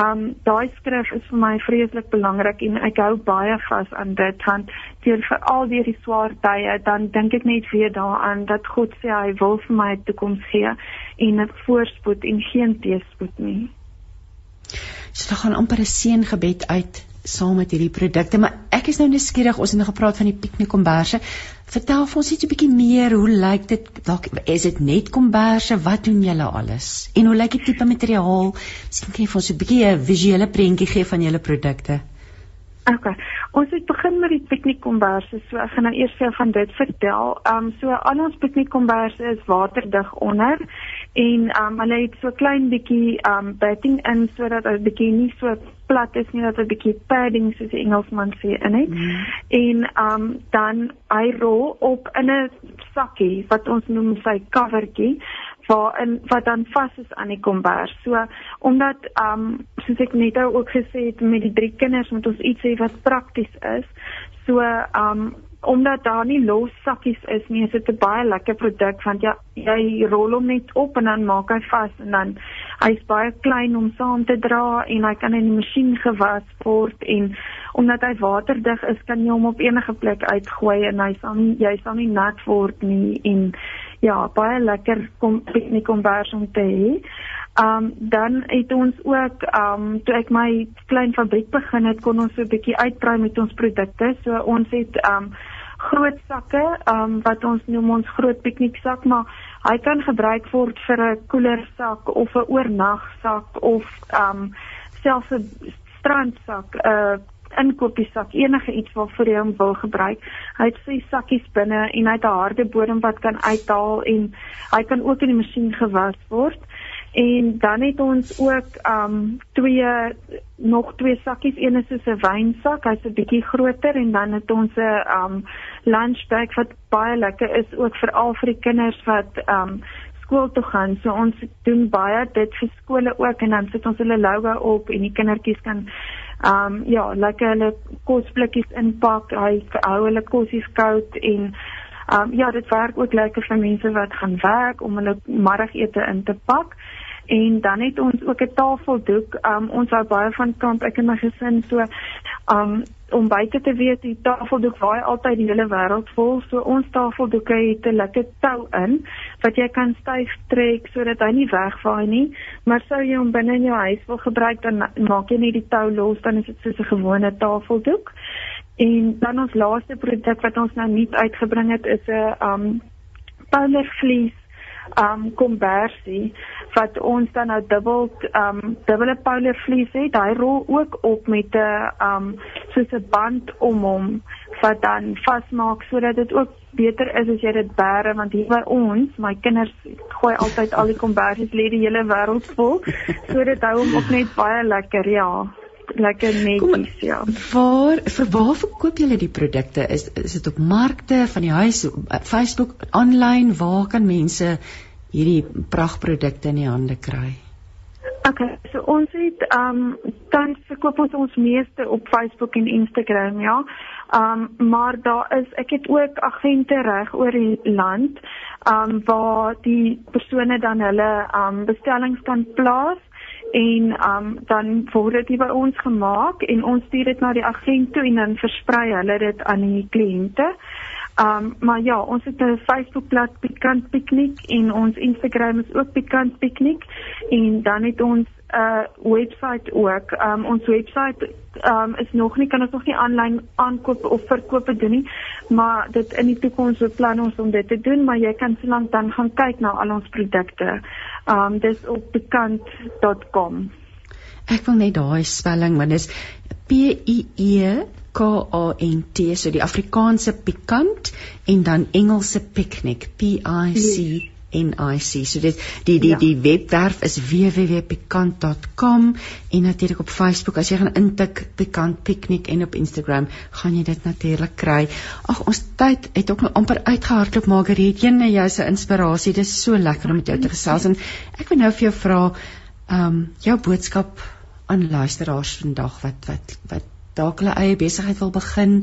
um, daai skrif is vir my vreeslik belangrik en ek hou baie vas aan dit want deur vir al die swaar tye dan dink ek net weer daaraan dat God sê hy wil vir my 'n toekoms gee en 'n voorspoed en geen teëspoed nie. So dan gaan amper 'n seëngebed uit saam met hierdie produkte, maar ek is nou nuuskierig, ons het nou gepraat van die piknikkomberse. Vertel vir ons net 'n bietjie meer, hoe lyk dit? Dalk is dit net komberse, wat doen julle alles? En hoe lyk die tipe materiaal? Miskien kan jy vir ons 'n bietjie 'n visuele prentjie gee van julle produkte. OK. Ons het begin met die piknikkomberse. So ek gaan nou eers vir van dit vertel. Ehm um, so al ons piknikkomberse is waterdig onder en um, hulle het so klein bietjie um, batting in sodat dit bietjie nie so plat is nie dat 'n bietjie padding soos die Engelsman sê in het. Mm. En um, dan hy rol op in 'n sakkie wat ons noem sy covertjie waar in wat dan vas is aan die kombers. So omdat um, soos ek net ook gesê het met die drie kinders moet ons iets hê wat prakties is. So um, omdat daar nie los sakkies is nie, is dit 'n baie lekker produk want ja, jy rol hom net op en dan maak hy vas en dan hy's baie klein om saam te dra en hy kan in die masjien gewas word en omdat hy waterdig is, kan jy hom op enige plek uitgooi en hy sal nie jy sal nie nat word nie en ja, baie lekker kom piknik kombers om te hê. Um dan het ons ook um toe ek my klein fabriek begin het, kon ons so 'n bietjie uitbrei met ons produkte. So ons het um groot sakke um wat ons noem ons groot pikniksak, maar hy kan gebruik word vir 'n koeler sak of 'n oornagsak of um selfs 'n strandsak, 'n uh, inkopiesak, enige iets waarvoor jy hom wil gebruik. Hy het sy sakkies binne en hy het 'n harde bodem wat kan uithaal en hy kan ook in die masjien gewas word. En dan het ons ook um twee nog twee sakkies, een is soos 'n wynsak, hy's 'n bietjie groter en dan het ons 'n um lunchbag wat baie lekker is ook vir al vir die kinders wat um skool toe gaan. So ons doen baie dit vir skole ook en dan sit ons hulle logo op en die kindertjies kan um ja, lekker hulle kosblikkies inpak, hy hou hulle kosies koud en um ja, dit werk ook lekker vir mense wat gaan werk om hulle middagete in te pak. En dan het ons ook 'n tafeldoek. Um ons hou baie van kamp ek en my gesin so um om buite te weet die tafeldoek waai altyd die hele wêreld vol. So ons tafeldoeke het 'n lekker tou in wat jy kan styf trek sodat hy nie wegvaai nie. Maar sou jy hom binne in jou huis wil gebruik dan maak jy net die tou los dan is dit soos 'n gewone tafeldoek. En dan ons laaste produk wat ons nou nie uitgebring het is 'n um polar fleece um konversie wat ons dan nou dubbel um dubbele polar fleece het. Hy rol ook op met 'n um soos 'n band om hom wat dan vasmaak sodat dit ook beter is as jy dit bære want hier by ons, my kinders gooi altyd al die konversies lê die hele wêreld vol. So dit hou hom ook net baie lekker, ja lekker netjies ja. Waar vir waar verkoop julle die produkte? Is is dit op markte van die huis, Facebook, aanlyn, waar kan mense hierdie pragtprodukte in die hande kry? Okay, so ons het ehm um, tans verkoop ons ons meeste op Facebook en Instagram, ja. Ehm um, maar daar is ek het ook agente reg oor die land ehm um, waar die persone dan hulle ehm um, bestellings kan plaas en um, dan word dit by ons gemaak en ons stuur dit na die agent toe en dan versprei hulle dit aan die kliënte. Um maar ja, ons het 'n Facebookblad Pikant Piknik en ons Instagram is ook Pikant Piknik en dan het ons 'n uh, webwerf ook. Um ons webwerf um is nog nie kan ons nog nie aanlyn aankoop of verkoop doen nie, maar dit in die toekoms beplan ons om dit te doen, maar jy kan solank dan gaan kyk na al ons produkte. Um dis op pikant.com. Ek wil net daai spelling, want dis P I E K A N T, so die Afrikaanse pikant en dan Engelse picnic, P I C N I C. So dit die die ja. die webwerf is www.pikant.com en natuurlik op Facebook as jy gaan intik pikant picnic en op Instagram gaan jy dit natuurlik kry. Ag ons tyd het ook nou amper uitgehardloop Margriet. Jy jy is 'n inspirasie. Dit is so lekker om met jou te gesels en ek wil nou vir jou vra ehm um, jou boodskap aan luisteraars vandag wat wat wat dalk hulle eie besigheid wil begin,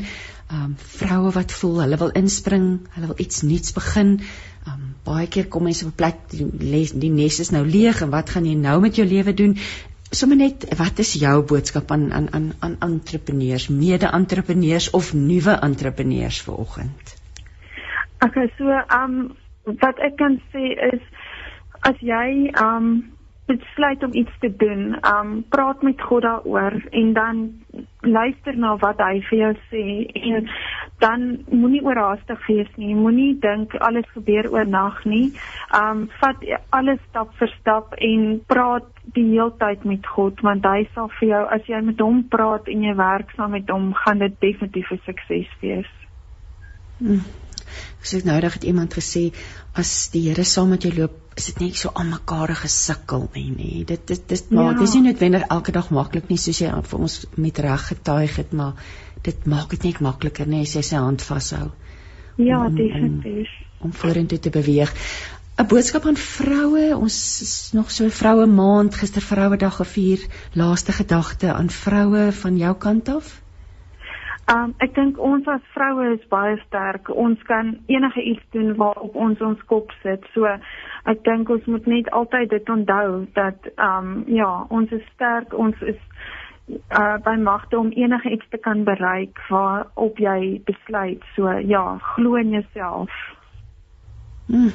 ehm um, vroue wat voel hulle wil inspring, hulle wil iets nuuts begin. Ehm um, baie keer kom mense op 'n plek die, die nes is nou leeg en wat gaan jy nou met jou lewe doen? Sommige net wat is jou boodskap aan aan aan aan entrepreneurs, mede-entrepreneurs of nuwe entrepreneurs vanoggend? Okay, so ehm um, wat ek kan sê is as jy ehm um, besluit om iets te doen, um praat met God daaroor en dan luister na wat hy vir jou sê en dan moenie oorhaastig wees nie. Moenie dink alles gebeur oornag nie. Um vat alles stap vir stap en praat die hele tyd met God want hy sal vir jou as jy met hom praat en jy werk saam met hom, gaan dit definitief 'n sukses wees. Hmm. Ek nou dat iemand gesê as die Here saam met jou loop, is dit net so almekaar gesukkel nie, nee. Dit dit dit maak ja. dis nie noodwendig elke dag maklik nie soos jy vir ons met reg getuig het, maar dit maak dit net makliker nie as jy sy hand vashou. Ja, definitief. Om, om vorentoe te beweeg. 'n Boodskap aan vroue. Ons is nog so vroue maand, gister Vrouedag gevier. Laaste gedagte aan vroue van jou kant af? Um ek dink ons as vroue is baie sterk. Ons kan enige iets doen waarop ons ons kop sit. So ek dink ons moet net altyd dit onthou dat um ja, ons is sterk. Ons is uh by magte om enige iets te kan bereik waarop jy besluit. So ja, glo in jouself. Hmm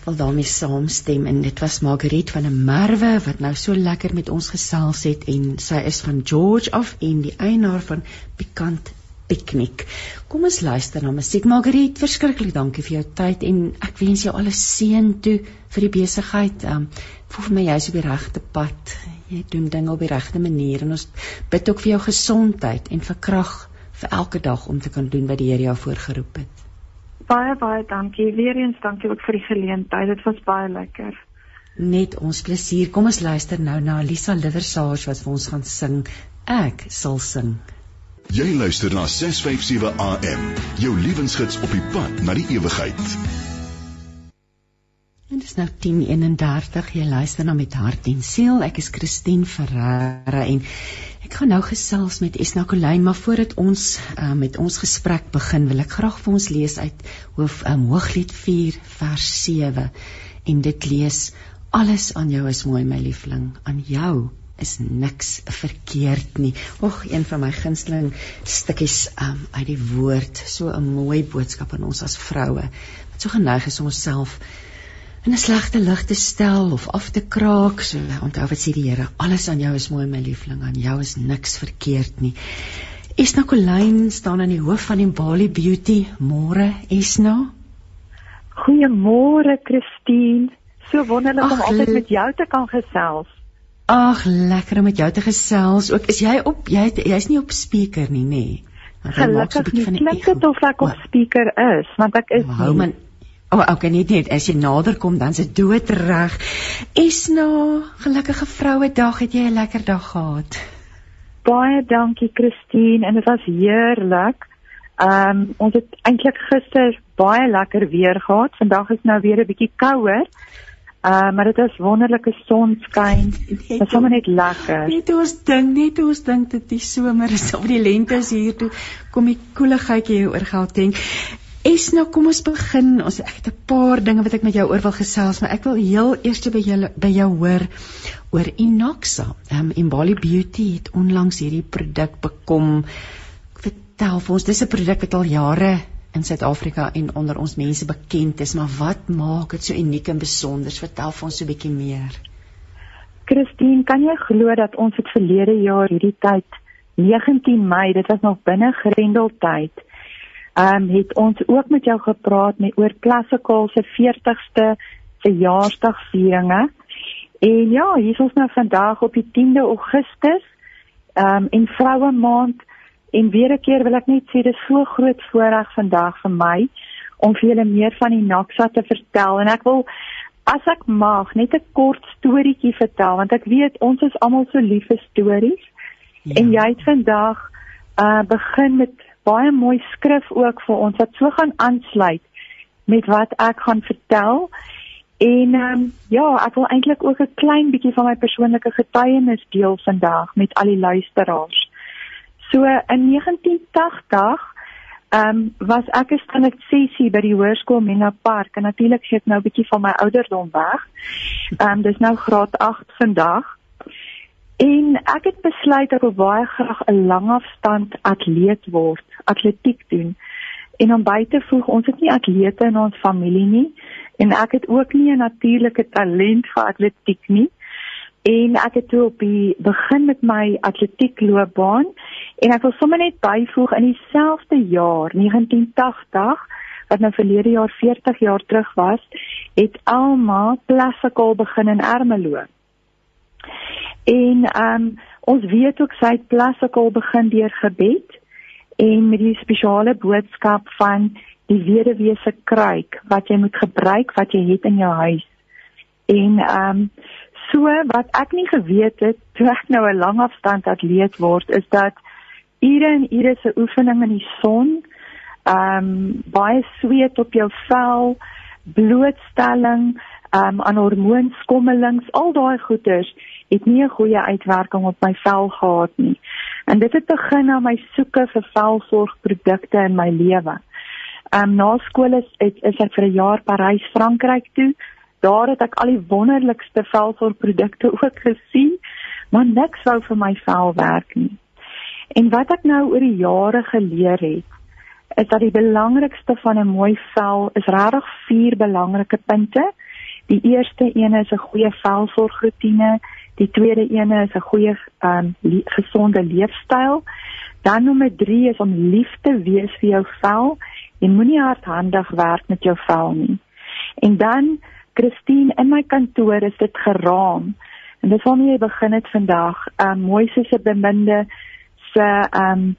ek wil daarmee saamstem en dit was Margriet van der Merwe wat nou so lekker met ons gesels het en sy is van George af en die eienaar van Pikant Piknik. Kom ons luister na musiek. Margriet, verskriklik dankie vir jou tyd en ek wens jou alles seën toe vir die besigheid. Um voel vir my jy's op die regte pad. Jy doen dinge op die regte manier en ons bid ook vir jou gesondheid en vir krag vir elke dag om te kan doen wat die Here jou voorgeroep het. Baie baie dankie. Weereens dankie ook vir die geleentheid. Dit was baie lekker. Net ons plesier. Kom ons luister nou na Lisa Liversage wat vir ons gaan sing. Ek sal sing. Jy luister na 657 AM. Jou lewensgids op die pad na die ewigheid. En dit is nou 10:31. Jy luister na met hart en siel. Ek is Christine Ferreira en Ek gaan nou gesels met Esna Kolyn, maar voordat ons uh, met ons gesprek begin, wil ek graag vir ons lees uit Hoof um, Hooglied 4 vers 7 en dit lees: Alles aan jou is mooi my liefling, aan jou is niks verkeerd nie. Och, een van my gunsteling stukkies um, uit die woord, so 'n mooi boodskap aan ons as vroue wat so geneig is om onsself in 'n slegte lig te stel of af te kraak. So onthou wat sê die Here, alles aan jou is mooi my liefling, aan jou is niks verkeerd nie. Esna Kolyn staan aan die hoof van die Bali Beauty. Môre Esna. Goeiemôre Christine. So wonderlik Ach, om altyd met jou te kan gesels. Ag, lekker om met jou te gesels. Ook is jy op jy jy's nie op speaker nie, nê? Nee. Gelukkig nie. Klink dit of ek op speaker is, want ek is Hou man, O, oh, okay, net net as jy nader kom dan se dood reg. Esna, gelukkige vroue dag, het jy 'n lekker dag gehad? Baie dankie Christine en dit was heerlik. Ehm um, ons het eintlik gister baie lekker weer gehad. Vandag is nou weer 'n bietjie kouer. Ehm uh, maar dit is wonderlike sonskyn. Dit is sommer net lekker. Net ons dink, net ons dink dit die somer is of die lente is hier toe kom die koeligheid hier oor Gauteng. Esna, kom ons begin. Ons ek het 'n paar dinge wat ek met jou oor wil gesels, maar ek wil heel eers by jou by jou hoor oor Inoxa. Ehm um, Imbali Beauty het onlangs hierdie produk bekom. Vertel vir ons, dis 'n produk wat al jare in Suid-Afrika en onder ons mense bekend is, maar wat maak dit so uniek en besonder? Vertel vir ons so 'n bietjie meer. Christine, kan jy glo dat ons het verlede jaar hierdie tyd 19 Mei, dit was nog binne Grendeltyd, ehm um, het ons ook met jou gepraat met oor Klassikaal se 40ste verjaarsdagvieringe. En ja, hier is ons nou vandag op die 10de Augustus, ehm um, en Vroue Maand en weer 'n keer wil ek net sê dis so groot voorreg vandag vir my om vir julle meer van die Naksa te vertel en ek wil as ek mag net 'n kort storieetjie vertel want ek weet ons is almal so lief vir stories ja. en jy het vandag uh begin met baie mooi skrif ook vir ons wat so gaan aansluit met wat ek gaan vertel En ehm um, ja, ek wil eintlik ook 'n klein bietjie van my persoonlike getuienis deel vandag met al die luisteraars. So in 1980 ehm um, was ek 'n standaard sessie by die hoërskool Mena Park en natuurlik sê ek nou 'n bietjie van my ouderdom weg. Ehm um, dis nou graad 8 vandag. En ek het besluit ek wil baie graag 'n langafstand atleet word, atletiek doen. En om by te voeg, ons het nie atlete in ons familie nie en ek het ook nie 'n natuurlike talent vir atletiek nie. En ek het toe op die begin met my atletiekloopbaan en ek wil sommer net byvoeg in dieselfde jaar 1980 wat nou verlede jaar 40 jaar terug was, het Alma Plassakol begin in Ermelo. En ehm um, ons weet ook sy het Plassakol begin deur gebed en met die spesiale boodskap van die weduwee se kruik wat jy moet gebruik wat jy het in jou huis. En ehm um, so wat ek nie geweet het toe ek nou 'n langafstand atleet word is dat ure en ure se oefening in die son, ehm um, baie sweet op jou vel, blootstelling um, aan hormoonskommelings, al daai goeters het nie 'n goeie uitwerking op my vel gehad nie. En dit het begin aan my soeke vir velsorgprodukte in my lewe. Ehm um, na skool is ek is ek vir 'n jaar Parys, Frankryk toe. Daar het ek al die wonderlikste velsorgprodukte ook gesien, maar niks wou vir my vel werk nie. En wat ek nou oor die jare geleer het, is dat die belangrikste van 'n mooi vel is regtig vier belangrike punte. Die eerste een is 'n goeie velsorgroetine, die tweede een is 'n goeie um, gesonde leefstyl. Dan nommer 3 is om lief te wees vir jou vel Jy moenie hardhandig werk met jou vel nie. En dan Christine in my kantoor is dit geraam. En dis waarmee jy begin het vandag. Um mooi soos 'n beminde se um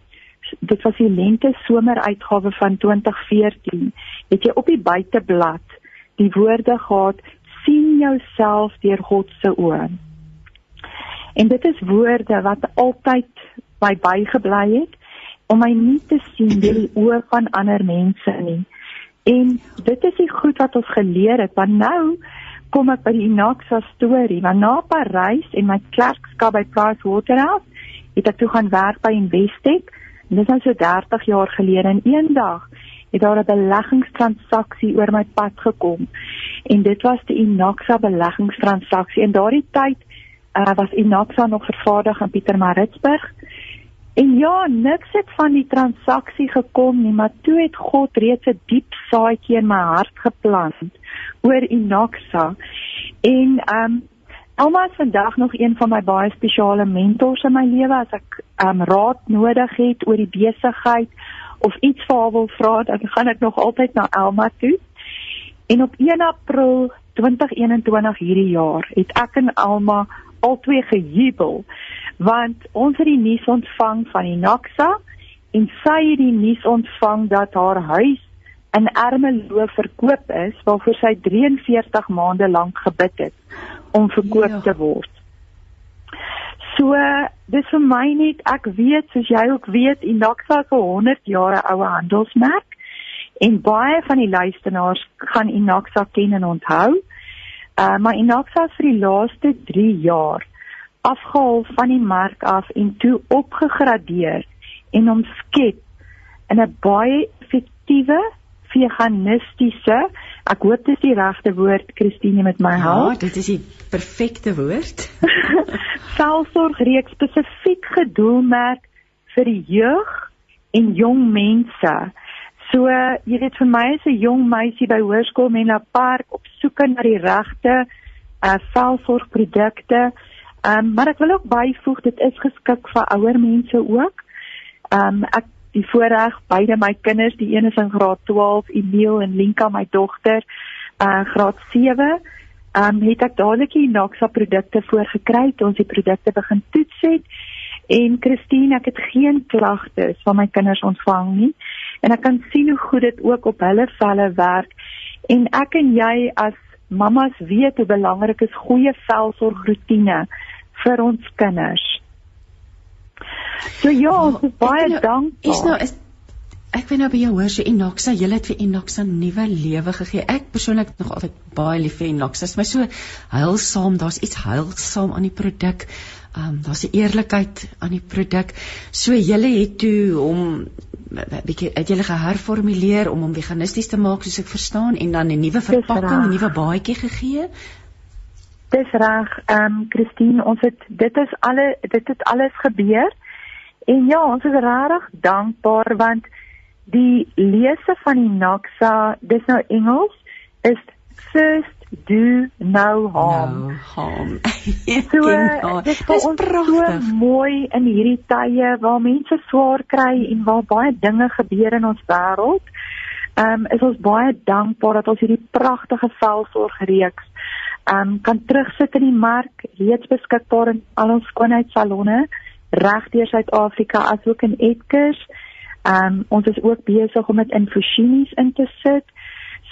dit was die lente somer uitgawe van 2014. Het jy op die buiteblad die woorde gehad sien jouself deur God se oë. En dit is woorde wat altyd by bygebly het om my nie te sien deur die oë van ander mense nie. En dit is die goed wat ons geleer het, want nou kom ek by die Inaxa storie, want na Parys en my klerkskap by Price Waterhouse, het ek toe gaan werk by Investec. En dit is nou so 30 jaar gelede en eendag het daar 'n beleggingstransaksie oor my pad gekom. En dit was die Inaxa beleggingstransaksie. In daardie tyd uh, was Inaxa nog vervaardig in Pietermaritzburg. En ja, niks het van die transaksie gekom nie, maar toe het God reeds 'n diep saadjie in my hart geplant oor Inoxa. En ehm um, Alma is vandag nog een van my baie spesiale mentors in my lewe as ek ehm um, raad nodig het oor die besigheid of iets vir haar wil vra, dan gaan ek nog altyd na Alma toe. En op 1 April 2021 hierdie jaar het ek en Alma albei gejubel want ons het die nuus ontvang van die Naxa en sy het die nuus ontvang dat haar huis in Ermelo verkoop is waarvoor sy 43 maande lank gebid het om verkoop ja. te word. So dis vir my net ek weet soos jy ook weet Inaxa is 'n 100 jaar oue handelsmerk en baie van die luisteraars gaan Inaxa ken en onthou. Uh maar Inaxa vir die laaste 3 jaar afgehaal van die mark af en toe opgegradeer en omskep in 'n baie effektiewe veganistiese ek hoop dit is die regte woord Christine met my help. Ja, dit is die perfekte woord. Selfsorgreeks spesifiek gedoelmerk vir die jeug en jong mense. So, jy weet vir my is 'n jong meisie by Hoërskool Menla Park op soek na die regte uh velsorgprodukte. Ehm um, maar ek wil ook byvoeg dit is geskik vir ouer mense ook. Ehm um, ek die voorreg beide my kinders, die een is in graad 12, Emil en Linka my dogter, uh graad 7. Ehm um, het ek dadelik die Naxa produkte voorgekry toe ons die produkte begin toets het. En Christine, ek het geen klagtes van my kinders ontvang nie. En ek kan sien hoe goed dit ook op hulle velle werk. En ek en jy as mamas weet hoe belangrik is goeie velsorgroetine vir ons kinders. So ja, is baie nou, dankbaar. Is nou is ek weet nou by jou hoor so Enoxa, jy het vir Enoxa nuwe lewe gegee. Ek persoonlik nog altyd baie lief vir Enoxa. Dit is my so heilsaam, daar's iets heilsaam aan die produk. Ehm um, daar's 'n eerlikheid aan die produk. So julle het toe om bietjie het julle geherformuleer om hom veganisties te maak soos ek verstaan en dan 'n nuwe verpakking, 'n nuwe baadjie gegee. Dis reg, ehm um, Christine, ons het dit is alle dit het alles gebeur. En ja, ons is regtig dankbaar want die lese van die Naxa, dis nou Engels, is first do no harm. No harm. so, dit is prachtig. so mooi in hierdie tye waar mense swaar kry en waar baie dinge gebeur in ons wêreld. Ehm um, is ons baie dankbaar dat ons hierdie pragtige velsorgreeks um, kan terugsit in die mark, reeds beskikbaar in al ons skoonheidssalonne regdeur Suid-Afrika asook in Edgars. Um ons is ook besig om dit in Fushini's in te sit.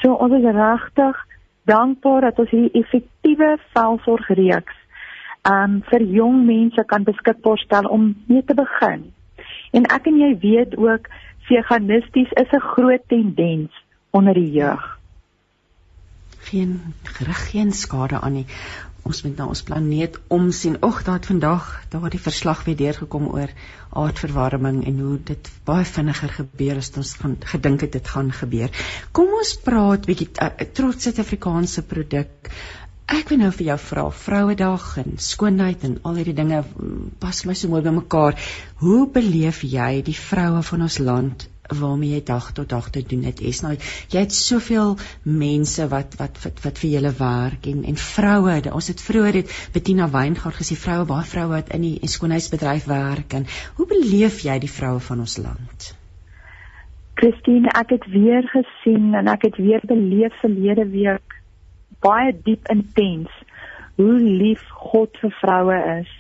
So ons is regtig dankbaar dat ons hierdie effektiewe velsorgreeks um vir jong mense kan beskikbaar stel om mee te begin. En ek en jy weet ook veganisties is 'n groot tendens onder die jeug geen gerig geen skade aan nie. Ons moet na ons planeet omsien. Ag, daar het vandag daar die verslag weer deurgekom oor aardverwarming en hoe dit baie vinniger gebeur as ons gaan gedink het dit gaan gebeur. Kom ons praat bietjie uh, trots Suid-Afrikaanse produk. Ek wil nou vir jou vra, Vrouedag en skoonheid en al hierdie dinge mm, pas my so mooi by mekaar. Hoe beleef jy die vroue van ons land waarmee jy dag tot dag te doen het. Is nou jy het soveel mense wat wat wat, wat vir julle werk en en vroue. Ons het vroeër dit Bettina Weingart gesê vroue baie vroue wat in die skoonheidsbedryf werk en hoe beleef jy die vroue van ons land? Christine, ek het weer gesien en ek het weer beleef verlede week baie diep intens hoe lief God vir vroue is.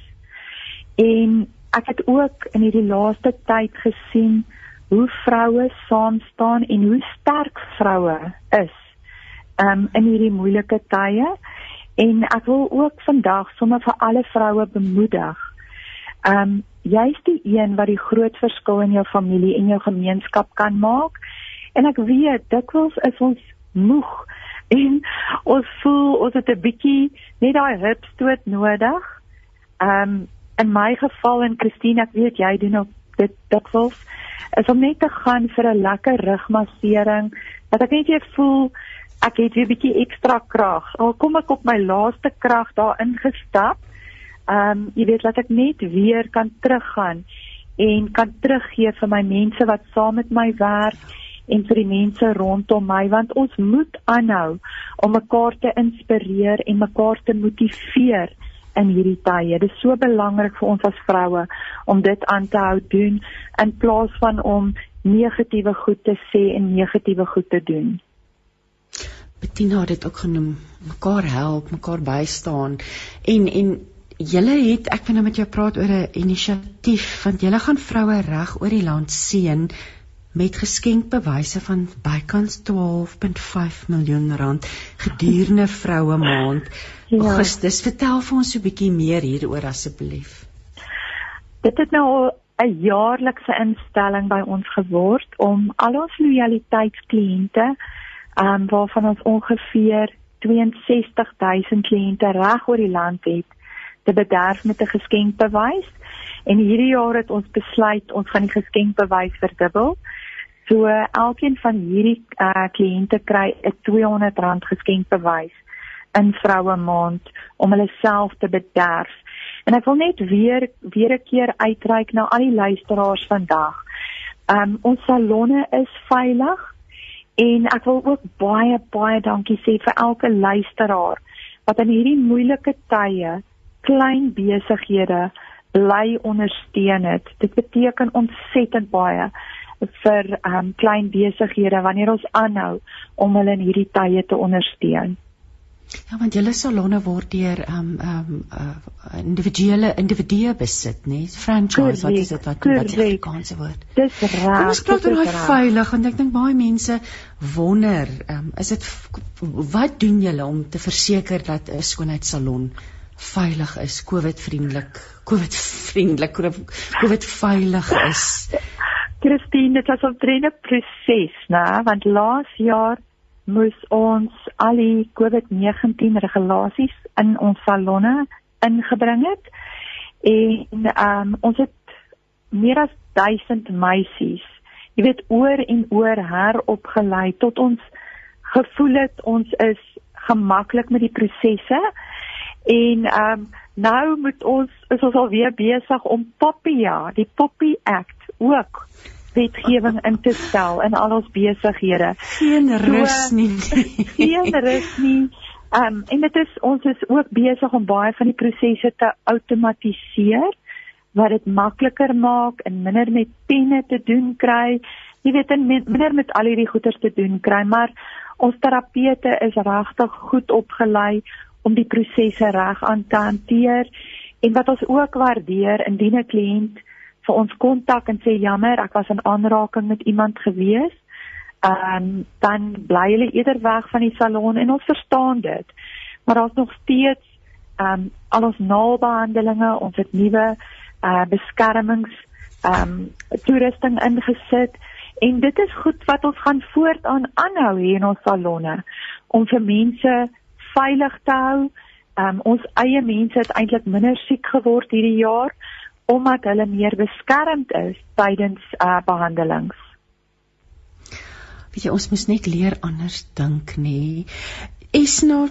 En ek het ook in hierdie laaste tyd gesien hoe vroue saam staan en hoe sterk vroue is um, in hierdie moeilike tye en ek wil ook vandag sommer vir alle vroue bemoedig. Um jy's die een wat die groot verskil in jou familie en jou gemeenskap kan maak en ek weet dikwels is ons moeg en ons voel ons het 'n bietjie net daai hupstoot nodig. Um in my geval en Christine ek weet jy doen ook dit dikwels is om net te gaan vir 'n lekker rugmassering dat ek net weer voel ek het weer 'n bietjie ekstra krag. Al kom ek op my laaste krag daarin gestap. Ehm um, jy weet dat ek net weer kan teruggaan en kan teruggee vir my mense wat saam met my werk en vir die mense rondom my want ons moet aanhou om mekaar te inspireer en mekaar te motiveer in hierdie tye. Dit is so belangrik vir ons as vroue om dit aan te hou doen in plaas van om negatiewe goed te sê en negatiewe goed te doen. Bettina het dit ook genoem, mekaar help, mekaar bystaan en en julle het ek wil nou met jou praat oor 'n inisiatief want julle gaan vroue reg oor die land seën met geskenkbewyse van bykans 12.5 miljoen rand gedurende vroue maand ja. Augustus. Vertel vir ons 'n bietjie meer hieroor asseblief. Dit het nou 'n jaarlikse instelling by ons geword om al ons lojaliteitskliënte, ehm um, waarvan ons ongeveer 62000 kliënte reg oor die land het, te bederf met 'n geskenkbewys. En hierdie jaar het ons besluit ons gaan die geskenkbewys verdubbel. So elkeen van hierdie uh, kliënte kry 'n R200 geskenkbewys in vroue maand om hulle self te bederf. En ek wil net weer weer 'n keer uitreik na al die luisteraars vandag. Um, ons salonne is veilig en ek wil ook baie baie dankie sê vir elke luisteraar wat in hierdie moeilike tye klein besighede bly ondersteun het. Dit beteken ontsettend baie vir um, klein besighede wanneer ons aanhou om hulle in hierdie tye te ondersteun. Ja, want julle salonne word deur ehm um, ehm um, uh, individuele individue besit, né? Nee? Franchise, wat is dit wat wat die Afrikaanse woord? Dis reg. Kom ons praat oor daai veilig want ek dink baie mense wonder, ehm um, is dit wat doen julle om te verseker dat 'n skoonheidssalon veilig is, COVID-vriendelik, COVID-vriendelik, COVID-veilig is? Christine, dit was 'n drene proses, né? Want laas jaar moes ons al die COVID-19 regulasies in ons salonne ingebring het en um, ons het meer as 1000 meisies jy weet oor en oor heropgelei tot ons gevoel het ons is gemaklik met die prosesse en um, nou moet ons is ons alweer besig om Poppia die Poppy Act ook wetgewing in te stel in al ons besighede. Geen rus so, nie. geen rus nie. Um en dit is ons is ook besig om baie van die prosesse te outomatiseer wat dit makliker maak en minder met penne te doen kry. Jy weet en minder met al hierdie goeders te doen kry, maar ons terapeute is regtig goed opgelei om die prosesse reg aan te hanteer en wat ons ook waardeer indien 'n kliënt vir ons kontak en sê jammer, ek was in aanraking met iemand gewees. Ehm um, dan bly hulle eerder weg van die salon en ons verstaan dit. Maar daar's nog steeds ehm um, al ons naalbehandelinge, ons het nuwe uh beskermings ehm um, toerusting ingesit en dit is goed wat ons gaan voortaan aanhou hier in ons salonne om vir mense veilig te hou. Ehm um, ons eie mense het eintlik minder siek geword hierdie jaar omdat hulle meer beskermd is tydens uh behandelings. Weet jy, ons moet net leer anders dink, nê? Is nou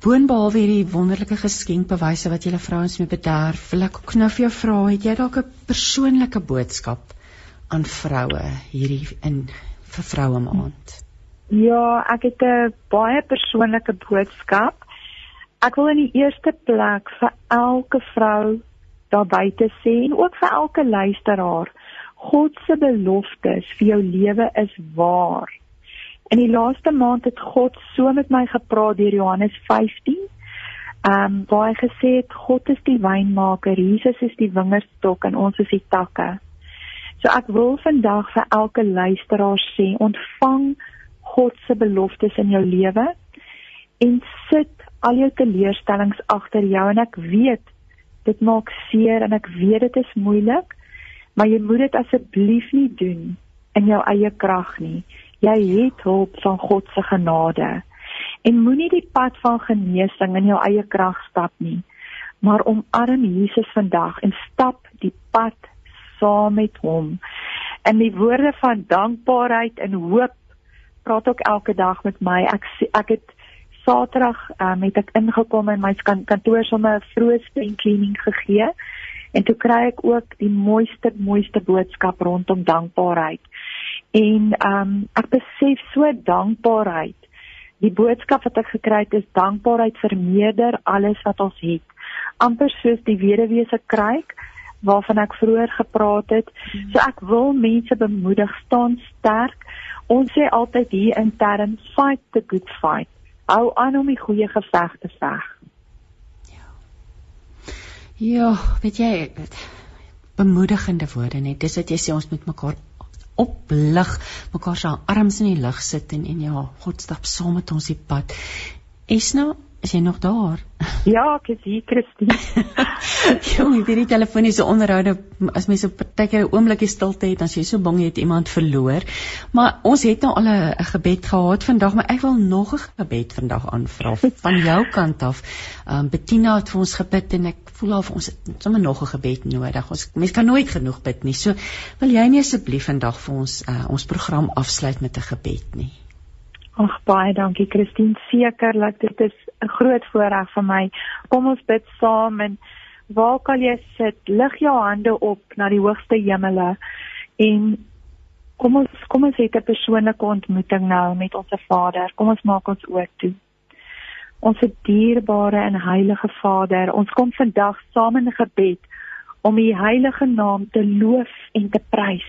boonbehalwe hierdie wonderlike geskenkbewyse wat julle vrouens mee bederf, wil ek ook nou vir jou vra, het jy dalk 'n persoonlike boodskap aan vroue hierdie in vir vroue maand? Ja, ek het 'n baie persoonlike boodskap. Ek wil in die eerste plek vir elke vrou daar buite sê en ook vir elke luisteraar. God se beloftes vir jou lewe is waar. In die laaste maand het God so met my gepraat deur Johannes 15. Ehm um, waar hy gesê het God is die wynmaker, Jesus is die wingerdstok en ons is die takke. So ek wil vandag vir elke luisteraar sê, ontvang God se beloftes in jou lewe en sit al jou teleurstellings agter jou en ek weet dit maak seer en ek weet dit is moeilik, maar jy moet dit asseblief nie doen in jou eie krag nie. Jy het hulp van God se genade. En moenie die pad van genesing in jou eie krag stap nie, maar omarm Jesus vandag en stap die pad saam met hom. In die woorde van dankbaarheid en hoop praat ook elke dag met my. Ek ek het Saterdag um, het ek ingekom in my kantoor sommer 'n vroeë springcleaning gegee en toe kry ek ook die mooiste mooiste boodskap rondom dankbaarheid. En ehm um, ek besef so dankbaarheid. Die boodskap wat ek gekry het is dankbaarheid vermeerder alles wat ons het. amper soos die weduwee se kruik waarvan ek vroeër gepraat het. So ek wil mense bemoedig staan sterk. Ons sê altyd hier in term fight the good fight hou aan om die goeie geveg te veg. Ja. Weet jy bemoedigende woorde net. Dis wat jy sê ons moet mekaar oplig, mekaar se arms in die lug sit en en ja, God stap saam met ons die pad. Esna, Is jy nog daar? Ja, ek is hier, Christine. Jong, hierdie telefoniese onderhoude as mense op partykeer 'n oombliekie stilte het, dan jy so bang jy het iemand verloor. Maar ons het nou al 'n gebed gehad vandag, maar ek wil nog 'n gebed vandag aanvra van jou kant af. Ehm um, Bettina het vir ons gebid en ek voel vir ons sommer nog 'n gebed nodig. Ons mense kan nooit genoeg bid nie. So wil jy nie asseblief vandag vir ons uh, ons program afsluit met 'n gebed nie? Ag baie dankie Christine. Sekerlik dit is 'n groot voorreg vir my. Kom ons bid saam en waar kan jy sit? Lig jou hande op na die hoogste hemele en Kom ons kom ons het 'n persoonlike ontmoeting nou met ons Vader. Kom ons maak ons oë toe. Ons dierbare en heilige Vader, ons kom vandag saam in gebed om U heilige naam te loof en te prys.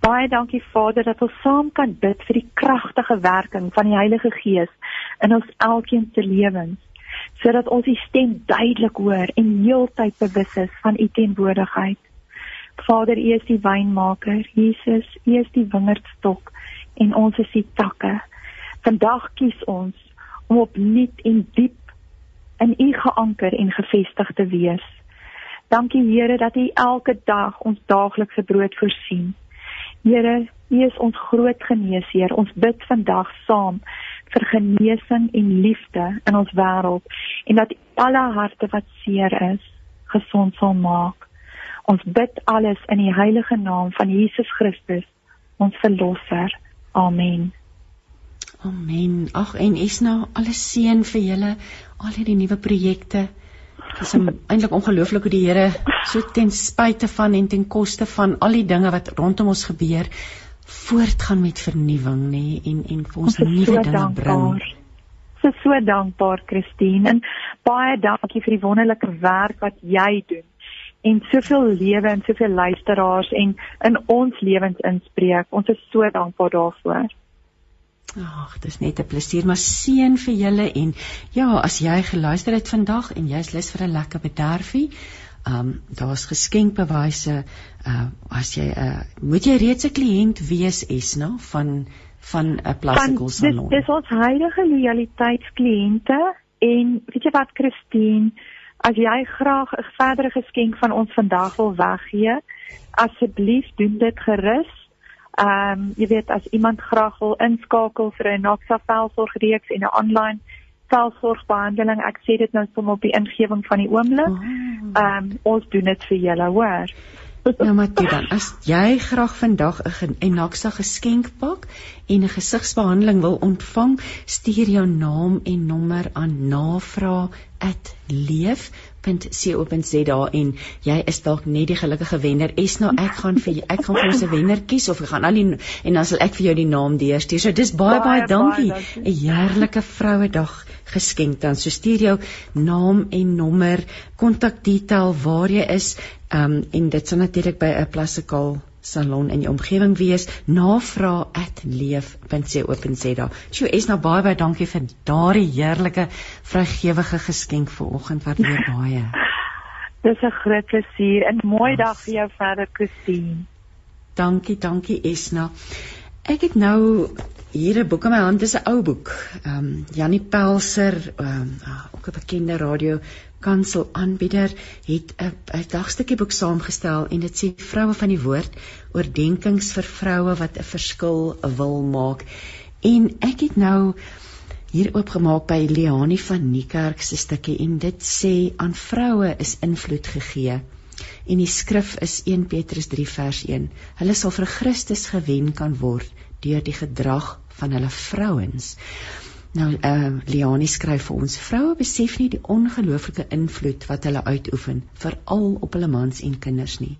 Baie dankie Vader dat ons saam kan bid vir die kragtige werking van die Heilige Gees in ons elkeen se lewens sodat ons U stem duidelik hoor en heeltyd bewus is van U teenwoordigheid. Vader, U is die wynmaker, Jesus, U is die wingerdstok en ons is die takke. Vandag kies ons om opnuut en diep in U geanker en gefestig te wees. Dankie Here dat U elke dag ons daaglikse brood voorsien. Here, U is ons groot geneesheer. Ons bid vandag saam vir genesing en liefde in ons wêreld en dat alle harte wat seer is gesond sal maak. Ons bid alles in die heilige naam van Jesus Christus, ons verlosser. Amen. Amen. Ag en Esna, alles seën vir julle al hierdie nuwe projekte. Dit is eintlik ongelooflik hoe die Here so ten spyte van en ten koste van al die dinge wat rondom ons gebeur, voortgaan met vernuwing nê nee, en en vir ons nuwe so dinge bring. So so dankbaar Christine en baie dankie vir die wonderlike werk wat jy doen en soveel lewe en soveel luisteraars en in ons lewens inspreek. Ons is so dankbaar daarvoor. Ag, dit is net 'n plesier, maar seën vir julle en ja, as jy geluister het vandag en jy's lus vir 'n lekker bederfie, ehm um, daar's geskenkbewyse uh as jy 'n uh, moet jy reeds 'n kliënt wees Esna van van 'n plastical salon. Dis dis ons huidige loyaliteitskliënte en weet jy wat Christine as jy graag 'n verdere geskenk van ons vandag wil weggee asseblief doen dit gerus. Ehm um, jy weet as iemand graag wil inskakel vir 'n Noxa velsorgreeks en 'n aanlyn selfsorgbehandeling. Ek sê dit nou sommer op die ingewing van die oomblik. Ah. Ehm oh. um, ons doen dit vir julle, hoor. Nou maar toe dan. As jy graag vandag 'n Enaxa geskenk pak en 'n gesigsbehandeling wil ontvang, stuur jou naam en nommer aan navraag@leef.co.za en jy is dalk net die gelukkige wenner. Esna, ek gaan vir ek gaan vir ons 'n wenner kies of ek gaan al die en dan sal ek vir jou die naam deurstuur. So dis baie baie, baie dankie. 'n Heerlike Vrouedag geskenk dan. So stuur jou naam en nommer, kontakdetail waar jy is, um, en dit sal natuurlik by 'n plastical salon in jou omgewing wees. Navraag@leef.co.za. Sjoe, is nou baie baie dankie vir daardie heerlike vrygewige geskenk vanoggend wat weer baie. Dis 'n groot plesier en mooi dag vir jou verder, Christine. Dankie, dankie Esna. Ek het nou hier 'n boek in my hand, dis 'n ou boek. Ehm um, Janie Pelser, ehm um, ook 'n bekende radio kansel aanbieder, het 'n dagstukkie boek saamgestel en dit sê vroue van die woord, oordeenkings vir vroue wat 'n verskil wil maak. En ek het nou hier oopgemaak by Leani van Niekerk se stukkie en dit sê aan vroue is invloed gegee. En die skrif is 1 Petrus 3 vers 1. Hulle sal vir Christus gewen kan word deur die gedrag van hulle vrouens. Nou eh uh, Leani skryf vir ons vroue besef nie die ongelooflike invloed wat hulle uitoefen veral op hulle mans en kinders nie.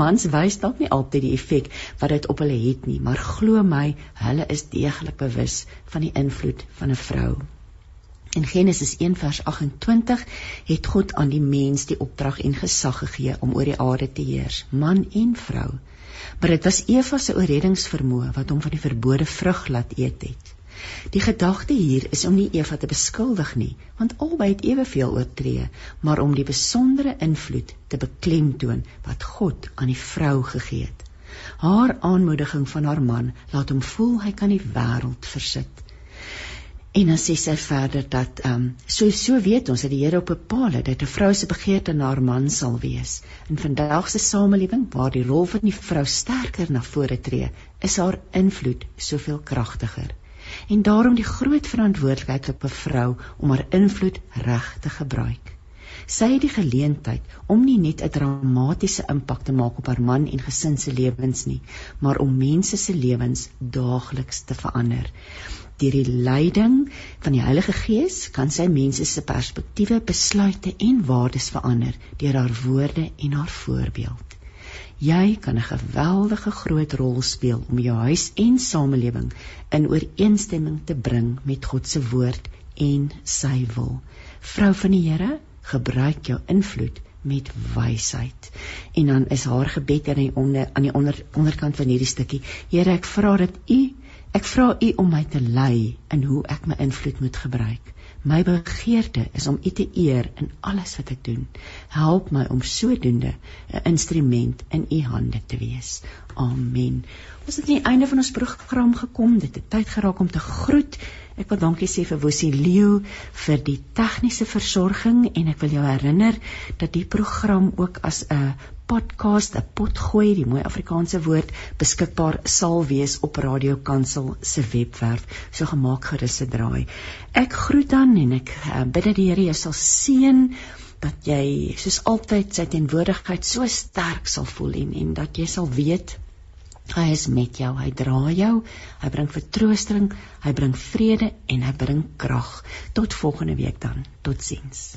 Mans wys dalk nie altyd die effek wat dit op hulle het nie, maar glo my, hulle is deeglik bewus van die invloed van 'n vrou. In Genesis 1:28 het God aan die mens die opdrag en gesag gegee om oor die aarde te heers, man en vrou maar dit was Eva se oorredingsvermoë wat hom van die verbode vrug laat eet het. Die gedagte hier is om nie Eva te beskuldig nie, want albei het eweveel oortree, maar om die besondere invloed te beklemtoon wat God aan die vrou gegee het. Haar aanmoediging van haar man laat hom voel hy kan die wêreld versit. En dan sê sy verder dat ehm um, so so weet ons dat die Here op bepaal het dat 'n vrou se begeerte na haar man sal wees. In vandag se samelewing waar die rol van die vrou sterker na vore tree, is haar invloed soveel kragtiger. En daarom die groot verantwoordelikheid op 'n vrou om haar invloed reg te gebruik. Sy het die geleentheid om nie net 'n dramatiese impak te maak op haar man en gesin se lewens nie, maar om mense se lewens daagliks te verander deur die leiding van die Heilige Gees kan sy mense se perspektiewe, besluite en waardes verander deur haar woorde en haar voorbeeld. Jy kan 'n geweldige groot rol speel om jou huis en samelewing in ooreenstemming te bring met God se woord en sy wil. Vrou van die Here, gebruik jou invloed met wysheid. En dan is haar gebed aan die onder aan die onder onderkant van hierdie stukkie. Here, ek vra dat U ek vra U om my te lei in hoe ek my invloed moet gebruik. My begeerte is om U te eer in alles wat ek doen. Help my om sodoende 'n instrument in U hande te wees. Amen. Ons het aan die einde van ons program gekom. Dit het tyd geraak om te groet. Ek wil dankie sê vir Wosie Leo vir die tegniese versorging en ek wil jou herinner dat die program ook as 'n podcast, 'n potgooi, die mooi Afrikaanse woord, beskikbaar sal wees op Radio Kansel se webwerf. So gemaak gerus se draai. Ek groet dan en ek uh, bid dat die Here jou sal seën dat jy soos altyd sy teenwoordigheid so sterk sal voel en en dat jy sal weet hy is met jou, hy dra jou, hy bring vertroosting, hy bring vrede en hy bring krag. Tot volgende week dan. Totsiens.